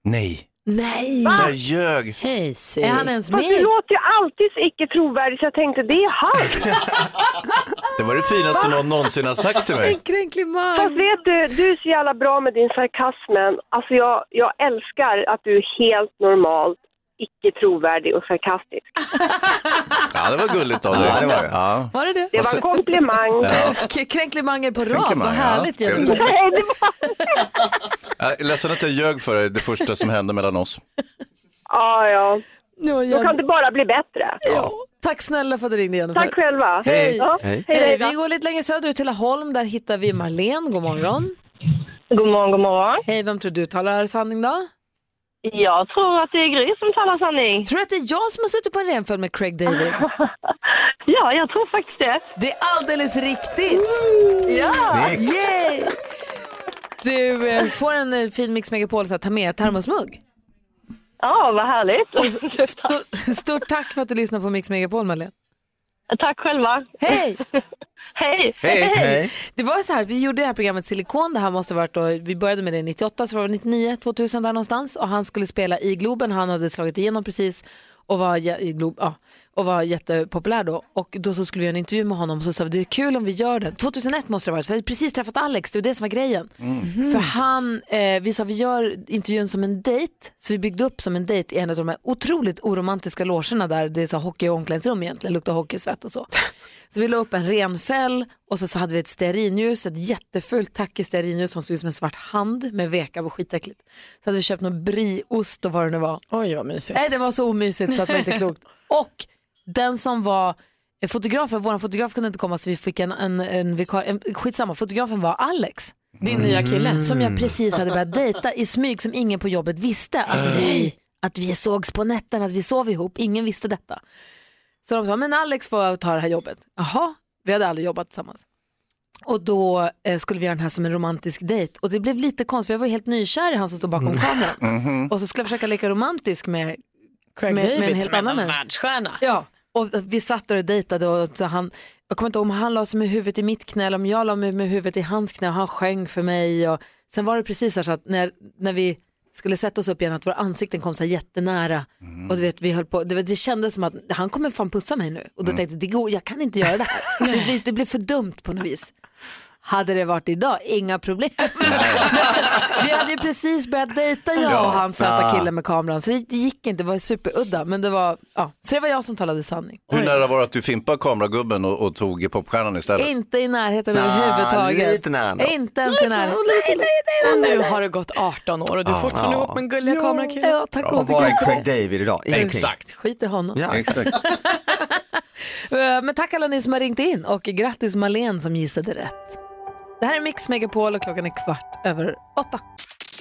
Nej. Nej. Jag ljög. Hej Är han ens Fast med? du låter ju alltid så icke trovärdig så jag tänkte det är han. (laughs) Det var det finaste någon någonsin har sagt till mig. kränklig man. Fast vet du, du är så jävla bra med din sarkasm. Alltså jag, jag älskar att du är helt normalt icke trovärdig och sarkastisk. (laughs) Ja, det var gulligt av dig. Ja, det var det. Ja. Var det det? Det var en komplimang. Ja. (laughs) K- Kränklimanger på rad, vad ja. härligt Kul. Jennifer. Nej, det var... (laughs) Jag är ledsen att jag ljög för dig, det första som hände mellan oss. Ja, ja. Ja, Då kan det bara bli bättre. ja. Tack snälla för att du ringde Jennifer. Tack själva. Hej. Ja, Hej. hej, Hej, hej vi går lite längre söderut till Laholm, där hittar vi Marlene. God morgon. God morgon, god morgon. Hej, vem tror du talar sanning då? Jag tror att det är Gry som talar sanning. Tror du att det är jag som har suttit på en renfäll med Craig David? (laughs) Ja, jag tror faktiskt det. Det är alldeles riktigt! Ja. Snyggt. Yay! Du eh, får en eh, fin Mix Megapol så att ta med termosmugg. Ja, vad härligt. Och stort, stort tack för att du lyssnar på Mix Megapol, Marlene. Tack själva. Hej! (laughs) Hej. Hej! Hej. Det var så här, vi gjorde det här programmet Silikon, det här måste ha varit då, vi började med det 98, så var det 99, 2000 där någonstans och han skulle spela i Globen, han hade slagit igenom precis och var, i Glob, ja, och var jättepopulär då och då så skulle vi göra en intervju med honom och så sa vi det är kul om vi gör den. 2001 måste det ha varit, för vi hade precis träffat Alex, det var det som var grejen. För han, eh, vi sa vi gör intervjun som en dejt, så vi byggde upp som en dejt i en av de här otroligt oromantiska logerna där det är så hockey och omklädningsrum egentligen, luktar hockeysvett och så. Så vi la upp en renfäll och så, så hade vi ett stearinljus, ett jättefult tackigt stearinljus som såg ut som en svart hand med veka, var skitäckligt. Så hade vi köpt någon brieost och vad det nu var. Oj vad mysigt. Nej det var så omysigt så att det var inte (laughs) klokt. Och den som var fotografen, vår fotograf kunde inte komma så vi fick en, en, en vikar, en, skitsamma, fotografen var Alex. Din nya kille. Som jag precis hade börjat dejta i smyg som ingen på jobbet visste att vi, att vi sågs på nätterna, att vi sov ihop. Ingen visste detta. Så de sa, men Alex får ta det här jobbet. Jaha, vi hade aldrig jobbat tillsammans. Och då eh, skulle vi göra den här som en romantisk dejt. Och det blev lite konstigt, för jag var helt nykär i han som stod bakom kameran. (laughs) Och så skulle jag försöka leka romantisk med, Craig med, David med en helt som är annan en världsstjärna. Ja, och vi satt där och dejtade och så han, jag kommer inte ihåg om han la sig med huvudet i mitt knä eller om jag la mig med huvudet i hans knä och han sjöng för mig. Och sen var det precis så att när, när vi skulle sätta oss upp igen att våra ansikten kom så här jättenära och du vet, vi höll på, det, det kändes som att han kommer fan pussa mig nu och då tänkte jag, det går, jag kan inte göra det här. (laughs) det, det, det blev för dumt på något vis. Hade det varit idag, inga problem. Vi hade ju precis börjat dejta jag Ja. och han söta Ja. killen med kameran så det, gick inte, det var superudda men det var, ja. Så det var jag som talade sanning. Hur nära var det att du fimpade kameragubben och, och tog popstjärnan istället? Inte i närheten överhuvudtaget. lite nära. Inte ens i närheten. Nu har det gått 18 år och du är fortfarande ihop med en gulliga kamerakille. Ja, tack Och och vad är Craig David idag? Ingenting. Exakt. Skit i honom. Ja. Exakt. (laughs) Eh, Men tack alla ni som har ringt in och grattis Marlene som gissade rätt. Det här är Mix Megapol och klockan är kvart över åtta.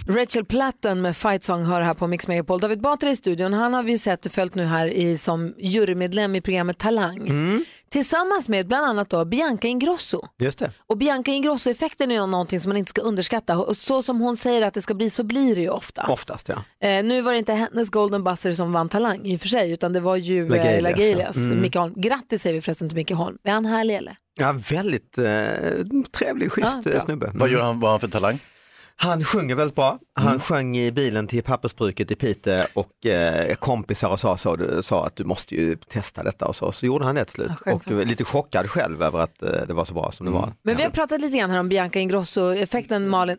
Rachel Platten med Fight Song hör här på Mix Megapol. David Batra i studion, han har vi ju sett och följt nu här i, som jurymedlem i programmet Talang. Mm. Tillsammans med bland annat då Bianca Ingrosso. Just det. Och Bianca Ingrosso-effekten är någonting som man inte ska underskatta. Och så som hon säger att det ska bli så blir det ju ofta. Oftast ja. Eh, nu var det inte hennes Golden Buzzer som vann Talang i och för sig, utan det var ju Lagelias, eh, Lagelias. Mm. Micke Holm. Grattis säger vi förresten till Micke Holm. Är han härlig eller? Ja, väldigt eh, trevlig, schysst Ja, eh, snubbe. Vad gör han, vad har han för talang? Han sjunger väldigt bra. Han sjöng i bilen till pappersbruket i Piteå och eh, kompisar och sa, så, du, sa att du måste ju testa detta och så. Så gjorde han det till slut. och var lite chockad själv över att eh, det var så bra som det var. Men vi har pratat lite grann här om Bianca Ingrosso-effekten, Malin.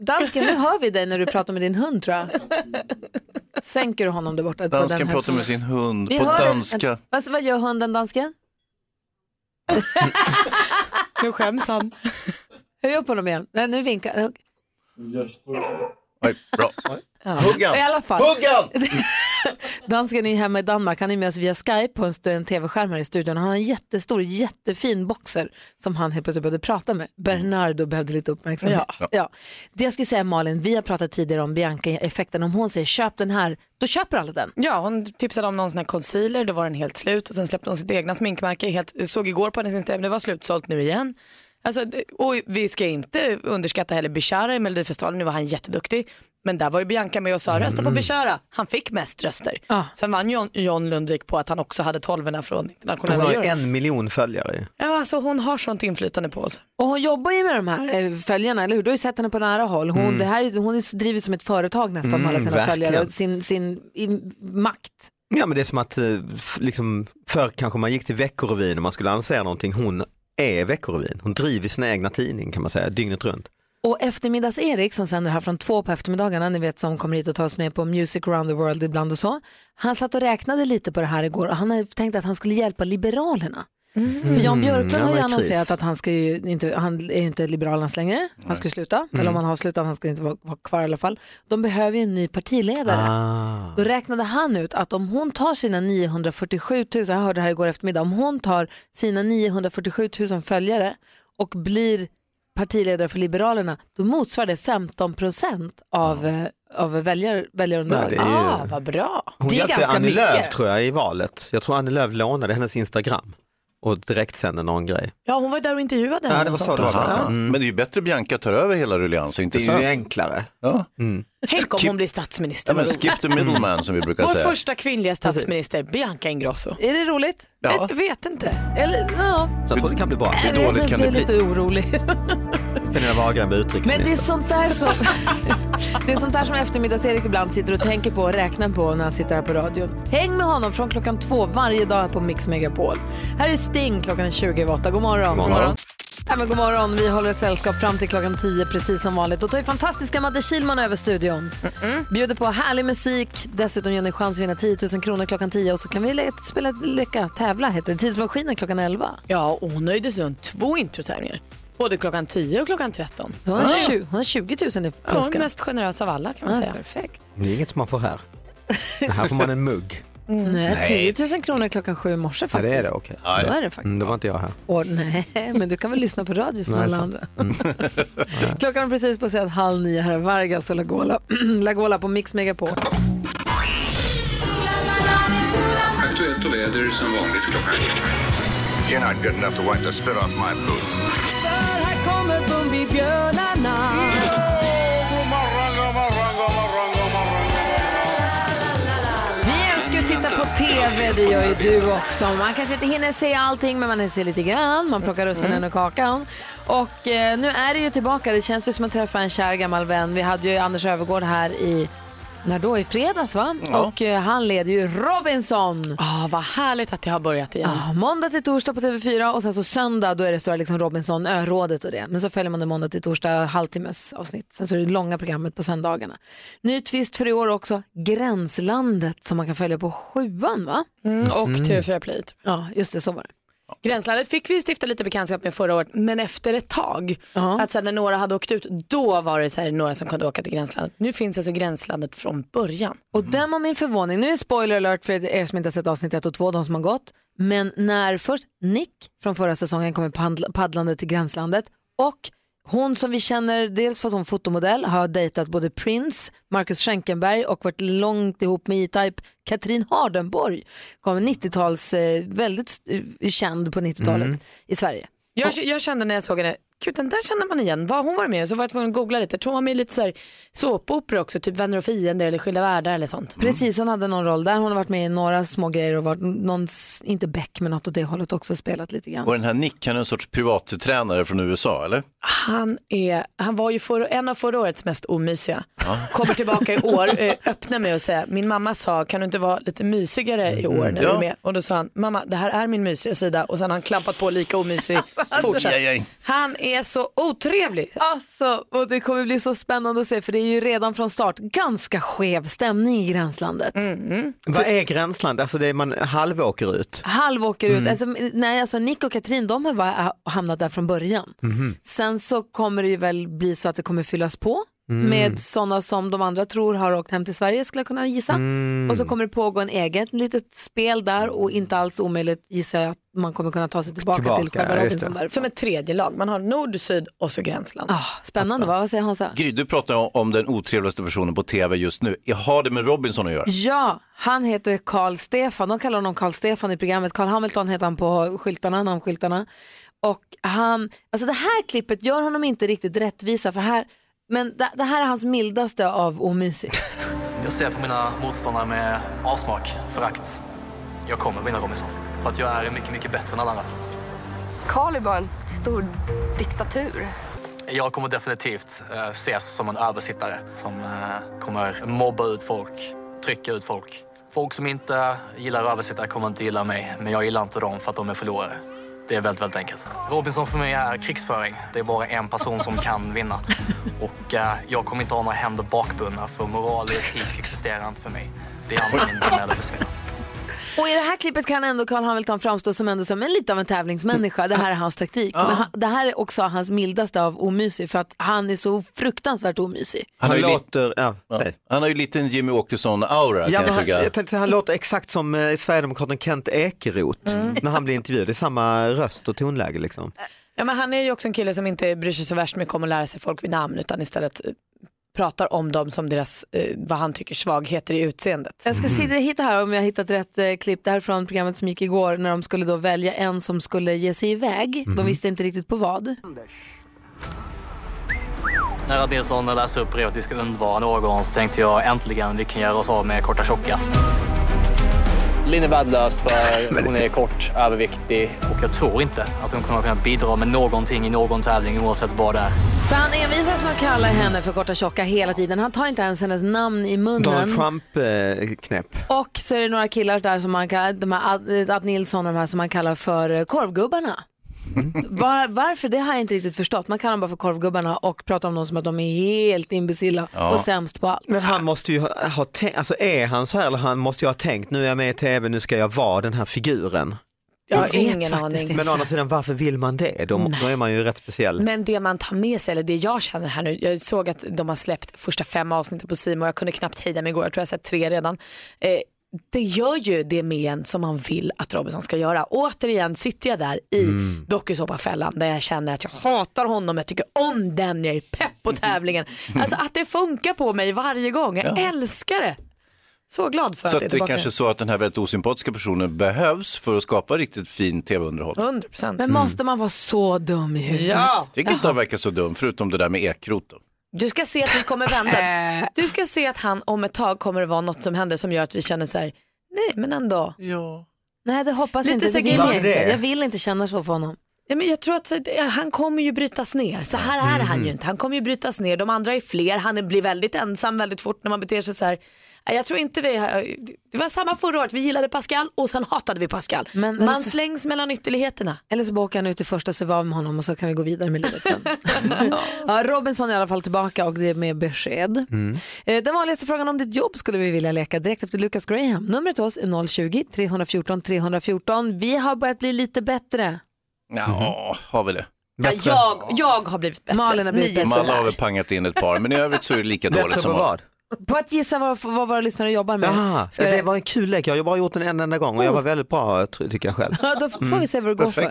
Dansken, nu hör vi dig när du pratar med din hund tror jag. Sänker du honom där borta? Dansken pratar med sin hund Vi på danska. Vad, vad gör hunden, dansken? (laughs) nu skäms han. Höj upp honom igen. Nej, nu vinkar Oj, bra. Ja. Huggan! I alla fall. Huggan! (laughs) Dansken är hemma i Danmark, han är med oss via Skype på en, tv-skärm här i studion. Han har en jättestor, jättefin boxer som han helt plötsligt började prata med. Bernardo behövde lite uppmärksamhet. Ja. Ja. Det jag skulle säga Malin, vi har pratat tidigare om Bianca-effekten. Om hon säger köp den här, då köper alla den. Ja, hon tipsade om någon sån här concealer, då var den helt slut och sen släppte hon sitt egna sminkmärke. Helt, såg igår på hennes Instagram, det var slutsålt nu igen. Alltså, och vi ska inte underskatta heller Bishara i Melodifestivalen, nu var han jätteduktig. Men där var ju Bianca med och sa rösta på Bishara. Han fick mest röster. Sen vann John, John Lundvik på att han också hade tolvorna från Hon internationella har ju en miljon följare. Ja, alltså hon har sånt inflytande på oss. Och hon jobbar ju med de här eh, följarna, eller hur? Du har ju sett henne på nära håll. Hon, Mm. det här, är- hon är, driver som ett företag nästan med Mm, alla sina verkligen. följare och sin, sin i, makt. Ja men det är som att eh, liksom, förr kanske man gick till Veckorevyn och man skulle lansera någonting. Hon är Veckorevyn. Hon driver sin egna tidning kan man säga, dygnet runt. Och eftermiddags-Erik som sänder här från två på eftermiddagarna, ni vet som kommer hit och tar oss med på Music around the world ibland och så. Han satt och räknade lite på det här igår och han tänkte att han skulle hjälpa Liberalerna. För Jan Björklund Mm, har ju annonserat att han, ska ju inte, han är ju inte Liberalernas längre, han ska sluta. Mm. Eller om han har slutat, han ska inte vara, vara kvar i alla fall. De behöver ju en ny partiledare. Ah. Då räknade han ut att om hon tar sina 947 000, jag hörde det här igår eftermiddag, om hon tar sina 947 000 följare och blir partiledare för Liberalerna, då motsvarar det 15 procent av, eh, av väljar, är ju- Ah, vad bra. Hon Det är ganska Annie mycket. Lööf tror jag i valet. Jag tror Annie Lööf lånade hennes Instagram och direkt sände någon grej. Ja, hon var där och intervjuade Ja, henne det var så det var. Ja. Ja. Men det är ju bättre Bianca tar över hela rulliansen, inte Det är sant? ju enklare. Ja. Mm. Tänk om hon blir statsminister. Ja, skip the middleman som vi brukar Vår säga. första kvinnliga statsminister, Bianca Ingrosso. Är det roligt? Ja. Jag vet inte. Eller, ja. Jag tror det kan bli bra. Hur dåligt jag kan det blir bli? lite orolig. (laughs) Pernilla Wahlgren blir Men det är utrikesminister. sånt där som, det är sånt där som (laughs) eftermiddags-Erik ibland sitter och tänker på och räknar på när han sitter här på radion. Häng med honom från klockan två varje dag på Mix Megapol. Här är Sting klockan är 20 över åtta. God morgon. God morgon. Ja, men god morgon. Vi håller sällskap fram till klockan 10 precis som vanligt. Då tar ju fantastiska Madde Kihlman över studion. Bjuder på härlig musik. Dessutom ger ni chans att vinna 10 000 kronor klockan 10 och så kan vi le- spela leka, tävla heter det. Tidsmaskinen klockan 11. Ja, och hon nöjde sig två introtävlingar. Både klockan 10 och klockan 13. Så hon, har 20, hon har 20 000 i Ja, hon är mest generös av alla kan man Ja, säga. perfekt. Det är inget som man får här. Här får man en mugg. Nej, Nej. 10 000 kronor klockan sju i morse Ja, faktiskt. det är det, okej. Så är det faktiskt. Mm, då var inte jag här. Och, nej, men du kan väl lyssna på radio som Nej, alla andra. (laughs) Klockan är precis passerat halv nio. Här är Vargas och Lagola, (clears throat) Lagola på Mix Megapol. Aktuellt och väder som vanligt klockan You're not good enough to wipe the spit off my boots. Kommer Bumbibjörnarna. Vi älskar att titta på TV, det gör ju du också. Man kanske inte hinner se allting, men man ser lite grann. Man plockar russinen ur kakan. Och eh, nu är det ju tillbaka. Det känns ju som att träffa en kär gammal vän. Vi hade ju Anders Övergård här i när då? I fredags va? Ja. Och eh, han leder ju Robinson. Ah, vad härligt att det har börjat igen. Ja, måndag till torsdag på TV4 och sen så söndag då är det så liksom Robinson, örådet och det. Men så följer man det måndag till torsdag, halvtimmes avsnitt. Sen så är det långa programmet på söndagarna. Ny twist för i år också, Gränslandet som man kan följa på sjuan va? Mm, och TV4 Play. Ja, just det, så var det. Gränslandet fick vi stifta lite bekantskap med förra året, men efter ett tag. Att så här, när några hade åkt ut, då var det så här, några som kunde åka till Gränslandet. Nu finns alltså Gränslandet från början. Och döm om min förvåning, nu är spoiler alert för er som inte har sett avsnitt 1 och 2, de som har gått. Men när först Nick från förra säsongen kommer paddla- paddlande till Gränslandet och Hon som vi känner, dels för att hon fotomodell, har dejtat både Prince, Marcus Schenkenberg och varit långt ihop med E-Type Katrin Hardenborg. Kom 90-tals, eh, väldigt eh, känd på 90-talet Mm. i Sverige. Jag, jag kände när jag såg henne, gud den där känner man igen. Vad hon varit med? Så var jag tvungen att googla lite. Jag tror hon var med i lite så såpopera också, typ Vänner och fiender eller Skilda världar eller sånt. Precis, hon hade någon roll där. Hon har varit med i några små grejer och varit någon, inte Beck men något åt det hållet också spelat lite grann. Och den här Nick, han är en sorts privattränare från USA, eller? Han, är, han var ju för, en av förra årets mest omysiga. Ja. Kommer tillbaka i (laughs) år, eh, öppnar med att säga, min mamma sa kan du inte vara lite mysigare i år när du Ja. är med? Och då sa han, mamma det här är min mysiga sida och sen har han klampat på lika omysig (laughs) fortsatt. Aj, aj. Han är så otrevlig. Alltså, och det kommer bli så spännande att se för det är ju redan från start ganska skev stämning i gränslandet. Vad är gränsland? Alltså det är man halvåker ut. Halv åker ut. Mm. Alltså, nej, alltså Nick och Katrin de har bara hamnat där från början. Mhm. Sen så kommer det ju väl bli så att det kommer fyllas på Mm. med sådana som de andra tror har åkt hem till Sverige skulle jag kunna gissa. Mm. Och så kommer det pågå en eget litet spel där och inte alls omöjligt gissar jag att man kommer kunna ta sig tillbaka, till själva Robinson därifrån. Som ett tredje lag. Man har nord, syd och så gränsland. Ah, spännande, va? vad säger Hansa? Gry, du pratar om, den otrevligaste personen på tv just nu. Har det med Robinson att göra? Ja, han heter Carl Stefan. De kallar honom Carl Stefan i programmet. Carl Hamilton heter han på skyltarna, namnskyltarna. Och han, alltså det här klippet gör honom inte riktigt rättvisa för här, men det, det här är hans mildaste av omysig. (laughs) Jag ser på mina motståndare med avsmak, förakt. Jag kommer vinna Robinson. För att jag är mycket, mycket bättre än alla andra. Karl är bara en stor diktatur. Jag kommer definitivt eh, ses som en översittare som eh, kommer mobba ut folk, trycka ut folk. Folk som inte gillar översittare kommer inte gilla mig, men jag gillar inte dem för att de är förlorare. Det är väldigt, väldigt enkelt. Robinson för mig är krigsföring. Det är bara en person som kan vinna. Och eh, jag kommer inte ha några händer bakbundna för moral och etik existerar inte för mig. Det är antingen vinna eller försvinna. Och i det här klippet kan ändå Carl Hamilton framstå som, ändå som en lite av en tävlingsmänniska. Det här är hans taktik. Ja. Men han, det här är också hans mildaste av omysig för att han är så fruktansvärt omysig. Han, har ju låter, ja, ja. han har ju lite en Jimmy Åkesson-aura Ja, kan jag han, tycka. jag tänkte, han låter exakt som eh, Sverigedemokraten Kent Ekeroth Mm. när han blir intervjuad. Det är samma röst och tonläge liksom. Ja, men han är ju också en kille som inte bryr sig så värst mycket om att lära sig folk vid namn utan istället eh, pratar om dem som deras, eh, vad han tycker, svagheter i utseendet. Jag ska se, hitta här om jag har hittat rätt eh, klipp. Det här är från programmet som gick igår när de skulle då välja en som skulle ge sig iväg. De Mhm. visste inte riktigt på vad. När Rad Nilsson läser upp brevet vi ska undvara någon så tänkte jag äntligen vi kan göra oss av med korta tjocka. Linn är värdelös för (laughs) hon är kort, överviktig och jag tror inte att hon kommer att kunna bidra med någonting i någon tävling oavsett vad det är. Så han envisas med att kalla henne för korta tjocka hela tiden. Han tar inte ens hennes namn i munnen. Donald Trump-knäpp. Och så är det några killar där som man kallar, de här Ad, Ad Nilsson och de här som man kallar för eh, korvgubbarna. Var, varför, det har jag inte riktigt förstått. Man kallar dem bara för korvgubbarna och pratar om dem som att de är helt imbecilla Ja. och sämst på allt. Men han måste ju ha, ha tänkt, alltså är han så här eller han måste ju ha tänkt nu är jag med i tv, nu ska jag vara den här figuren. Jag har vet ingen aning. Men å andra sidan varför vill man det? Då, då är man ju rätt speciell. Men det man tar med sig, eller det jag känner här nu, jag såg att de har släppt första fem avsnitten på Simon jag kunde knappt hejda mig igår, jag tror jag har sett tre redan. Eh, det gör ju det med en som man vill att Robinson ska göra. Återigen sitter jag där i Mm. dokusåpafällan där jag känner att jag hatar honom, jag tycker om den, jag är pepp på tävlingen. Alltså att det funkar på mig varje gång, jag älskar det. Så glad för Så att det är att det tillbaka. kanske är så att den här väldigt osympatiska personen behövs för att skapa riktigt fin tv-underhållning. 100%. Men måste man vara så dum i huvudet? Ja. Tycker inte han verkar så dum, förutom det där med Ekrot. Då. Du ska se att vi kommer vända. Du ska se att han om ett tag kommer det vara något som händer som gör att vi känner så här, nej men ändå. Ja. Nej det hoppas Lite inte. Det så vill jag, inte. det? jag vill inte känna så för honom. Ja, men jag tror att han kommer ju brytas ner. Så här är han ju inte. Han kommer ju brytas ner. De andra är fler. Han blir väldigt ensam väldigt fort när man beter sig så här. Jag tror inte vi, det var samma förra året. Vi gillade Pascal och sen hatade vi Pascal. Men- Man så- slängs mellan ytterligheterna. Eller så bara åker han ut i första så var med honom och så kan vi gå vidare med livet sen. (laughs) ja, Robinson är i alla fall tillbaka och det är med besked. Eh, Den vanligaste frågan om ditt jobb skulle vi vilja leka direkt efter Lucas Graham. Numret till oss är 020-314 314. Vi har börjat bli lite bättre. Ja, har vi det? Ja, jag, jag har blivit bättre. Malin har blivit bättre. Man har väl pangat in ett par, men i övrigt så är det lika dåligt som vad? På att gissa vad, vad våra lyssnare jobbar med. Ska det det- var en kul lek, jag har bara gjort den en enda gång och jag var väldigt bra ty- tycker jag själv. Ja, då får vi se vad det går för.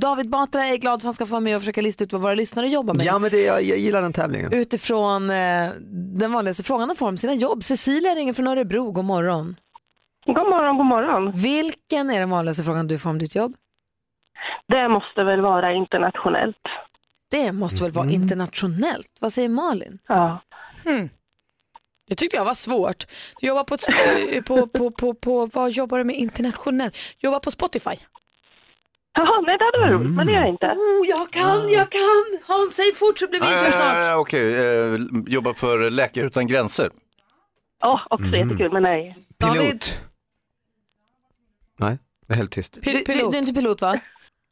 David Batra är glad för att han ska få vara med och försöka lista ut vad våra lyssnare jobbar med. Ja men det, jag, jag gillar den tävlingen. Utifrån eh, den vanligaste frågan de får om sina jobb. Cecilia ringer från Örebro, god morgon. God morgon, god morgon. Vilken är den vanligaste frågan du får om ditt jobb? Det måste väl vara internationellt. Det måste väl vara internationellt? Vad säger Malin? Ja. Hmm. Det tyckte jag var svårt. Du jobbar på, ett- eh, på, på, på, på, vad jobbar du med internationellt? Jobbar på Spotify. Jaha, nej det hade varit roligt, men det gör jag inte. Oh, jag kan, jag kan! Hans, säg fort så blir vi Nej, inte snart. nej, Okej, eh, jobba för Läkare Utan Gränser. Ja, också jättekul, men nej. Pilot. Nej, det är helt tyst. Du, du, du är inte pilot va?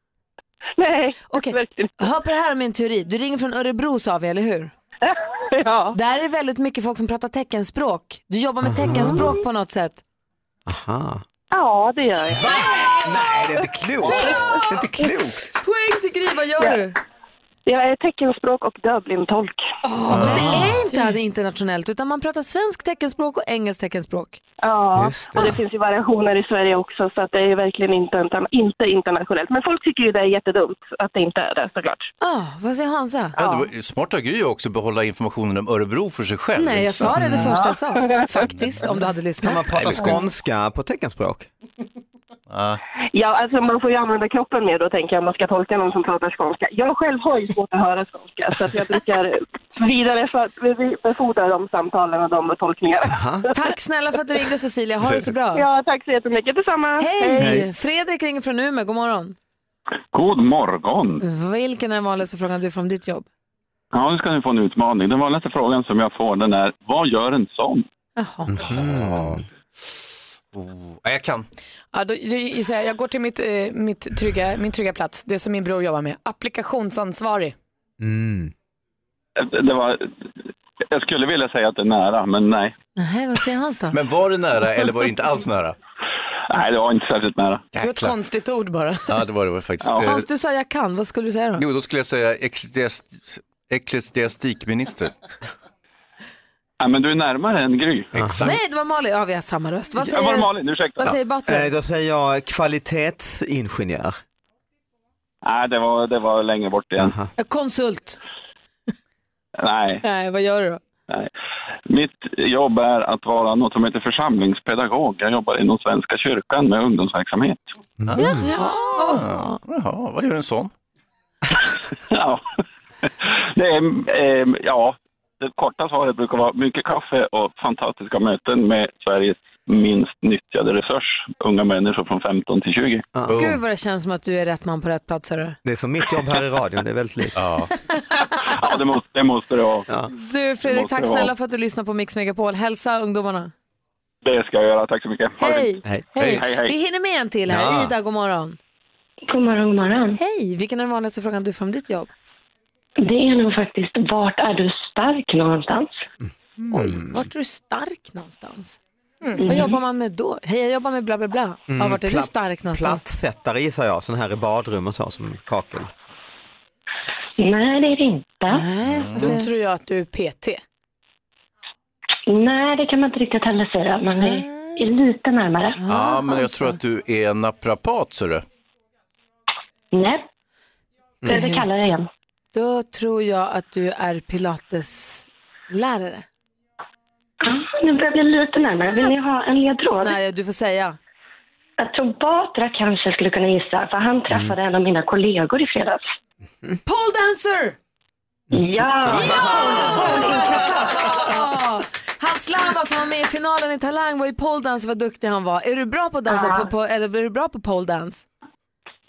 (laughs) Nej, (laughs) Okej. Hör på det här om min teori. Du ringer från Örebro sa vi, eller hur? (laughs) (laughs) ja. Där är det väldigt mycket folk som pratar teckenspråk. Du jobbar med teckenspråk på något sätt. Aha. Ja, det gör jag. Nej, det är inte klokt. Det är inte klokt. Poäng till Gry, vad gör Ja. du? Jag är teckenspråk och dövblindtolk. Men det är inte internationellt utan man pratar svensk teckenspråk och engelskt teckenspråk. Ja, det. och det finns ju variationer i Sverige också så att det är ju verkligen inte, inte internationellt. Men folk tycker ju det är jättedumt att det inte är det såklart. Ah, vad säger Hansa? Ja. det var smart av Gry också att behålla informationen om Örebro för sig själv. Nej, jag sa det det första jag sa. Faktiskt, om du hade lyssnat. Kan man prata skånska på teckenspråk? Ja. Ja, alltså man får ju använda kroppen mer då tänker jag om man ska tolka någon som pratar skånska. Jag själv har ju svårt att höra skånska så att jag brukar vidarebefordra de samtalen och de tolkningarna. Tack snälla för att du ringde Cecilia, ha det så bra. Ja, tack så jättemycket. Detsamma. Hej! Fredrik ringer från Umeå, god morgon. God morgon! Vilken är den vanligaste frågan du får om ditt jobb? Ja, nu ska ni få en utmaning. Den vanligaste frågan som jag får den är, vad gör en sån? Jaha. Oh, jag kan. Ja, då, jag, jag går till mitt, eh, mitt trygga, min trygga plats, det som min bror jobbar med. Applikationsansvarig. Mm. Det var, jag skulle vilja säga att det är nära, men nej. Nej, vad säger Hans då? Men var det nära eller var det inte alls nära? Nej, det var inte särskilt nära. Det var ett konstigt ord bara. Ja, det var det faktiskt. Eh, Hans, du sa jag kan, vad skulle du säga då? Jo, då skulle jag säga ecklesiast- ecklesiastikminister. Ja, men du är närmare än Gry. Exakt. Nej, det var Malin. Ja, vi har samma röst. Vad Ja, säger, var det Malin? Ursäkta. vad säger Butler? Eh, Då säger jag kvalitetsingenjör. Nej, det var, det var längre bort igen. Konsult. (laughs) Nej, Nej, vad gör du då? nej. Mitt jobb är att vara något som heter församlingspedagog. Jag jobbar inom Svenska kyrkan med ungdomsverksamhet. Jaha. Jaha, vad gör en sån? (laughs) Ja, det är, eh, ja, det korta svaret brukar vara mycket kaffe och fantastiska möten med Sveriges minst nyttjade resurs, unga människor från 15 till 20. Gud vad det känns som att du är rätt man på rätt plats. Hörru. Det är som mitt jobb här i radion, det är väldigt likt. Ja. Ja, det måste det, måste det vara. Du Fredrik, tack snälla för att du lyssnar på Mix Megapol. Hälsa ungdomarna. Det ska jag göra, tack så mycket. Hej. Hej. hej, hej. Vi hinner med en till här. Ja. Ida, god morgon. God morgon, god morgon. Hej, vilken är den vanligaste frågan du får om ditt jobb? Det är nog faktiskt, vart är du stark någonstans? Oj, vart är du stark någonstans? Mm. Vad jobbar man med då? Hej, jag jobbar med bla bla bla. Ja, vart är du pla- stark någonstans? Plattsättare gissar jag, sån här i badrum och så som kakel. Nej, det är det inte. Då tror jag att du är PT. Nej, det kan man inte riktigt heller säga, men det är lite närmare. Ja, men jag tror att du är naprapat, så du. Nej, det, det kallar jag igen. Då tror jag att du är pilateslärare. Ah, Nu börjar jag bli lite närmare. Vill ni ha en ledtråd? Nej, du får säga. Jag tror Batra kanske skulle kunna gissa, för han träffade en av mina kollegor i fredags. Pole dancer! Ja! Ja! Han Slava som var med i finalen i Talang var i pole dance, vad duktig han var. Är du bra på att dansa på, på, eller är du bra på pole dance?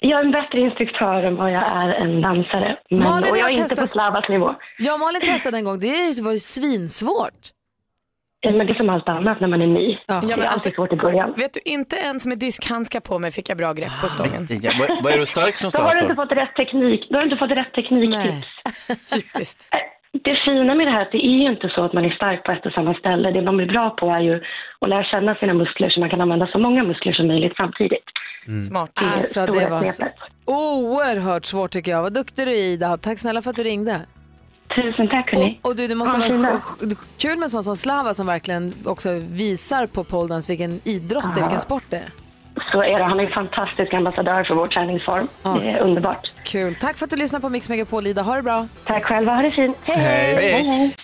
Jag är en bättre instruktör än vad jag är en dansare. Men, Malin, och jag jag är inte testar- på Slavas nivå. Jag och Malin testade en gång, det var ju svinsvårt. Ja, Men det är som allt annat när man är ny. Ja, det är alltså- alltid svårt i början. Vet du, inte ens med diskhandskar på mig fick jag bra grepp på stången. Ja, vad, vad är du stark (laughs) Då har någonstans du inte fått rätt teknik. Då har du inte fått rätt tekniktips. (laughs) Typiskt. (laughs) Det fina med det här är att det är ju inte så att man är stark på ett och samma ställe. Det man blir bra på är ju att lära känna sina muskler så man kan använda så många muskler som möjligt samtidigt. Smart. Det Alltså det var så oerhört svårt tycker jag. Vad duktig du är Ida. Tack snälla för att du ringde. Tusen tack hörni. Och, och du, det måste fin vara kul med sån som Slava som verkligen också visar på pole dance vilken idrott det är, vilken sport det är. Så är det, han är en fantastisk ambassadör för vår träningsform. Det är underbart. Kul. Tack för att du lyssnar på Mix Megapol, Ida. Ha det bra. Tack själva, ha det fint. Hej, hej.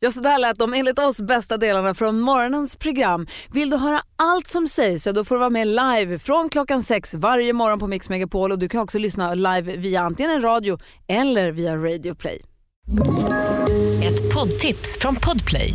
Ja, så där lät de enligt oss bästa delarna från morgonens program. Vill du höra allt som sägs så då får du vara med live från klockan sex varje morgon på Mix Megapol och du kan också lyssna live via antingen en radio eller via Radio Play. Ett poddtips från Podplay.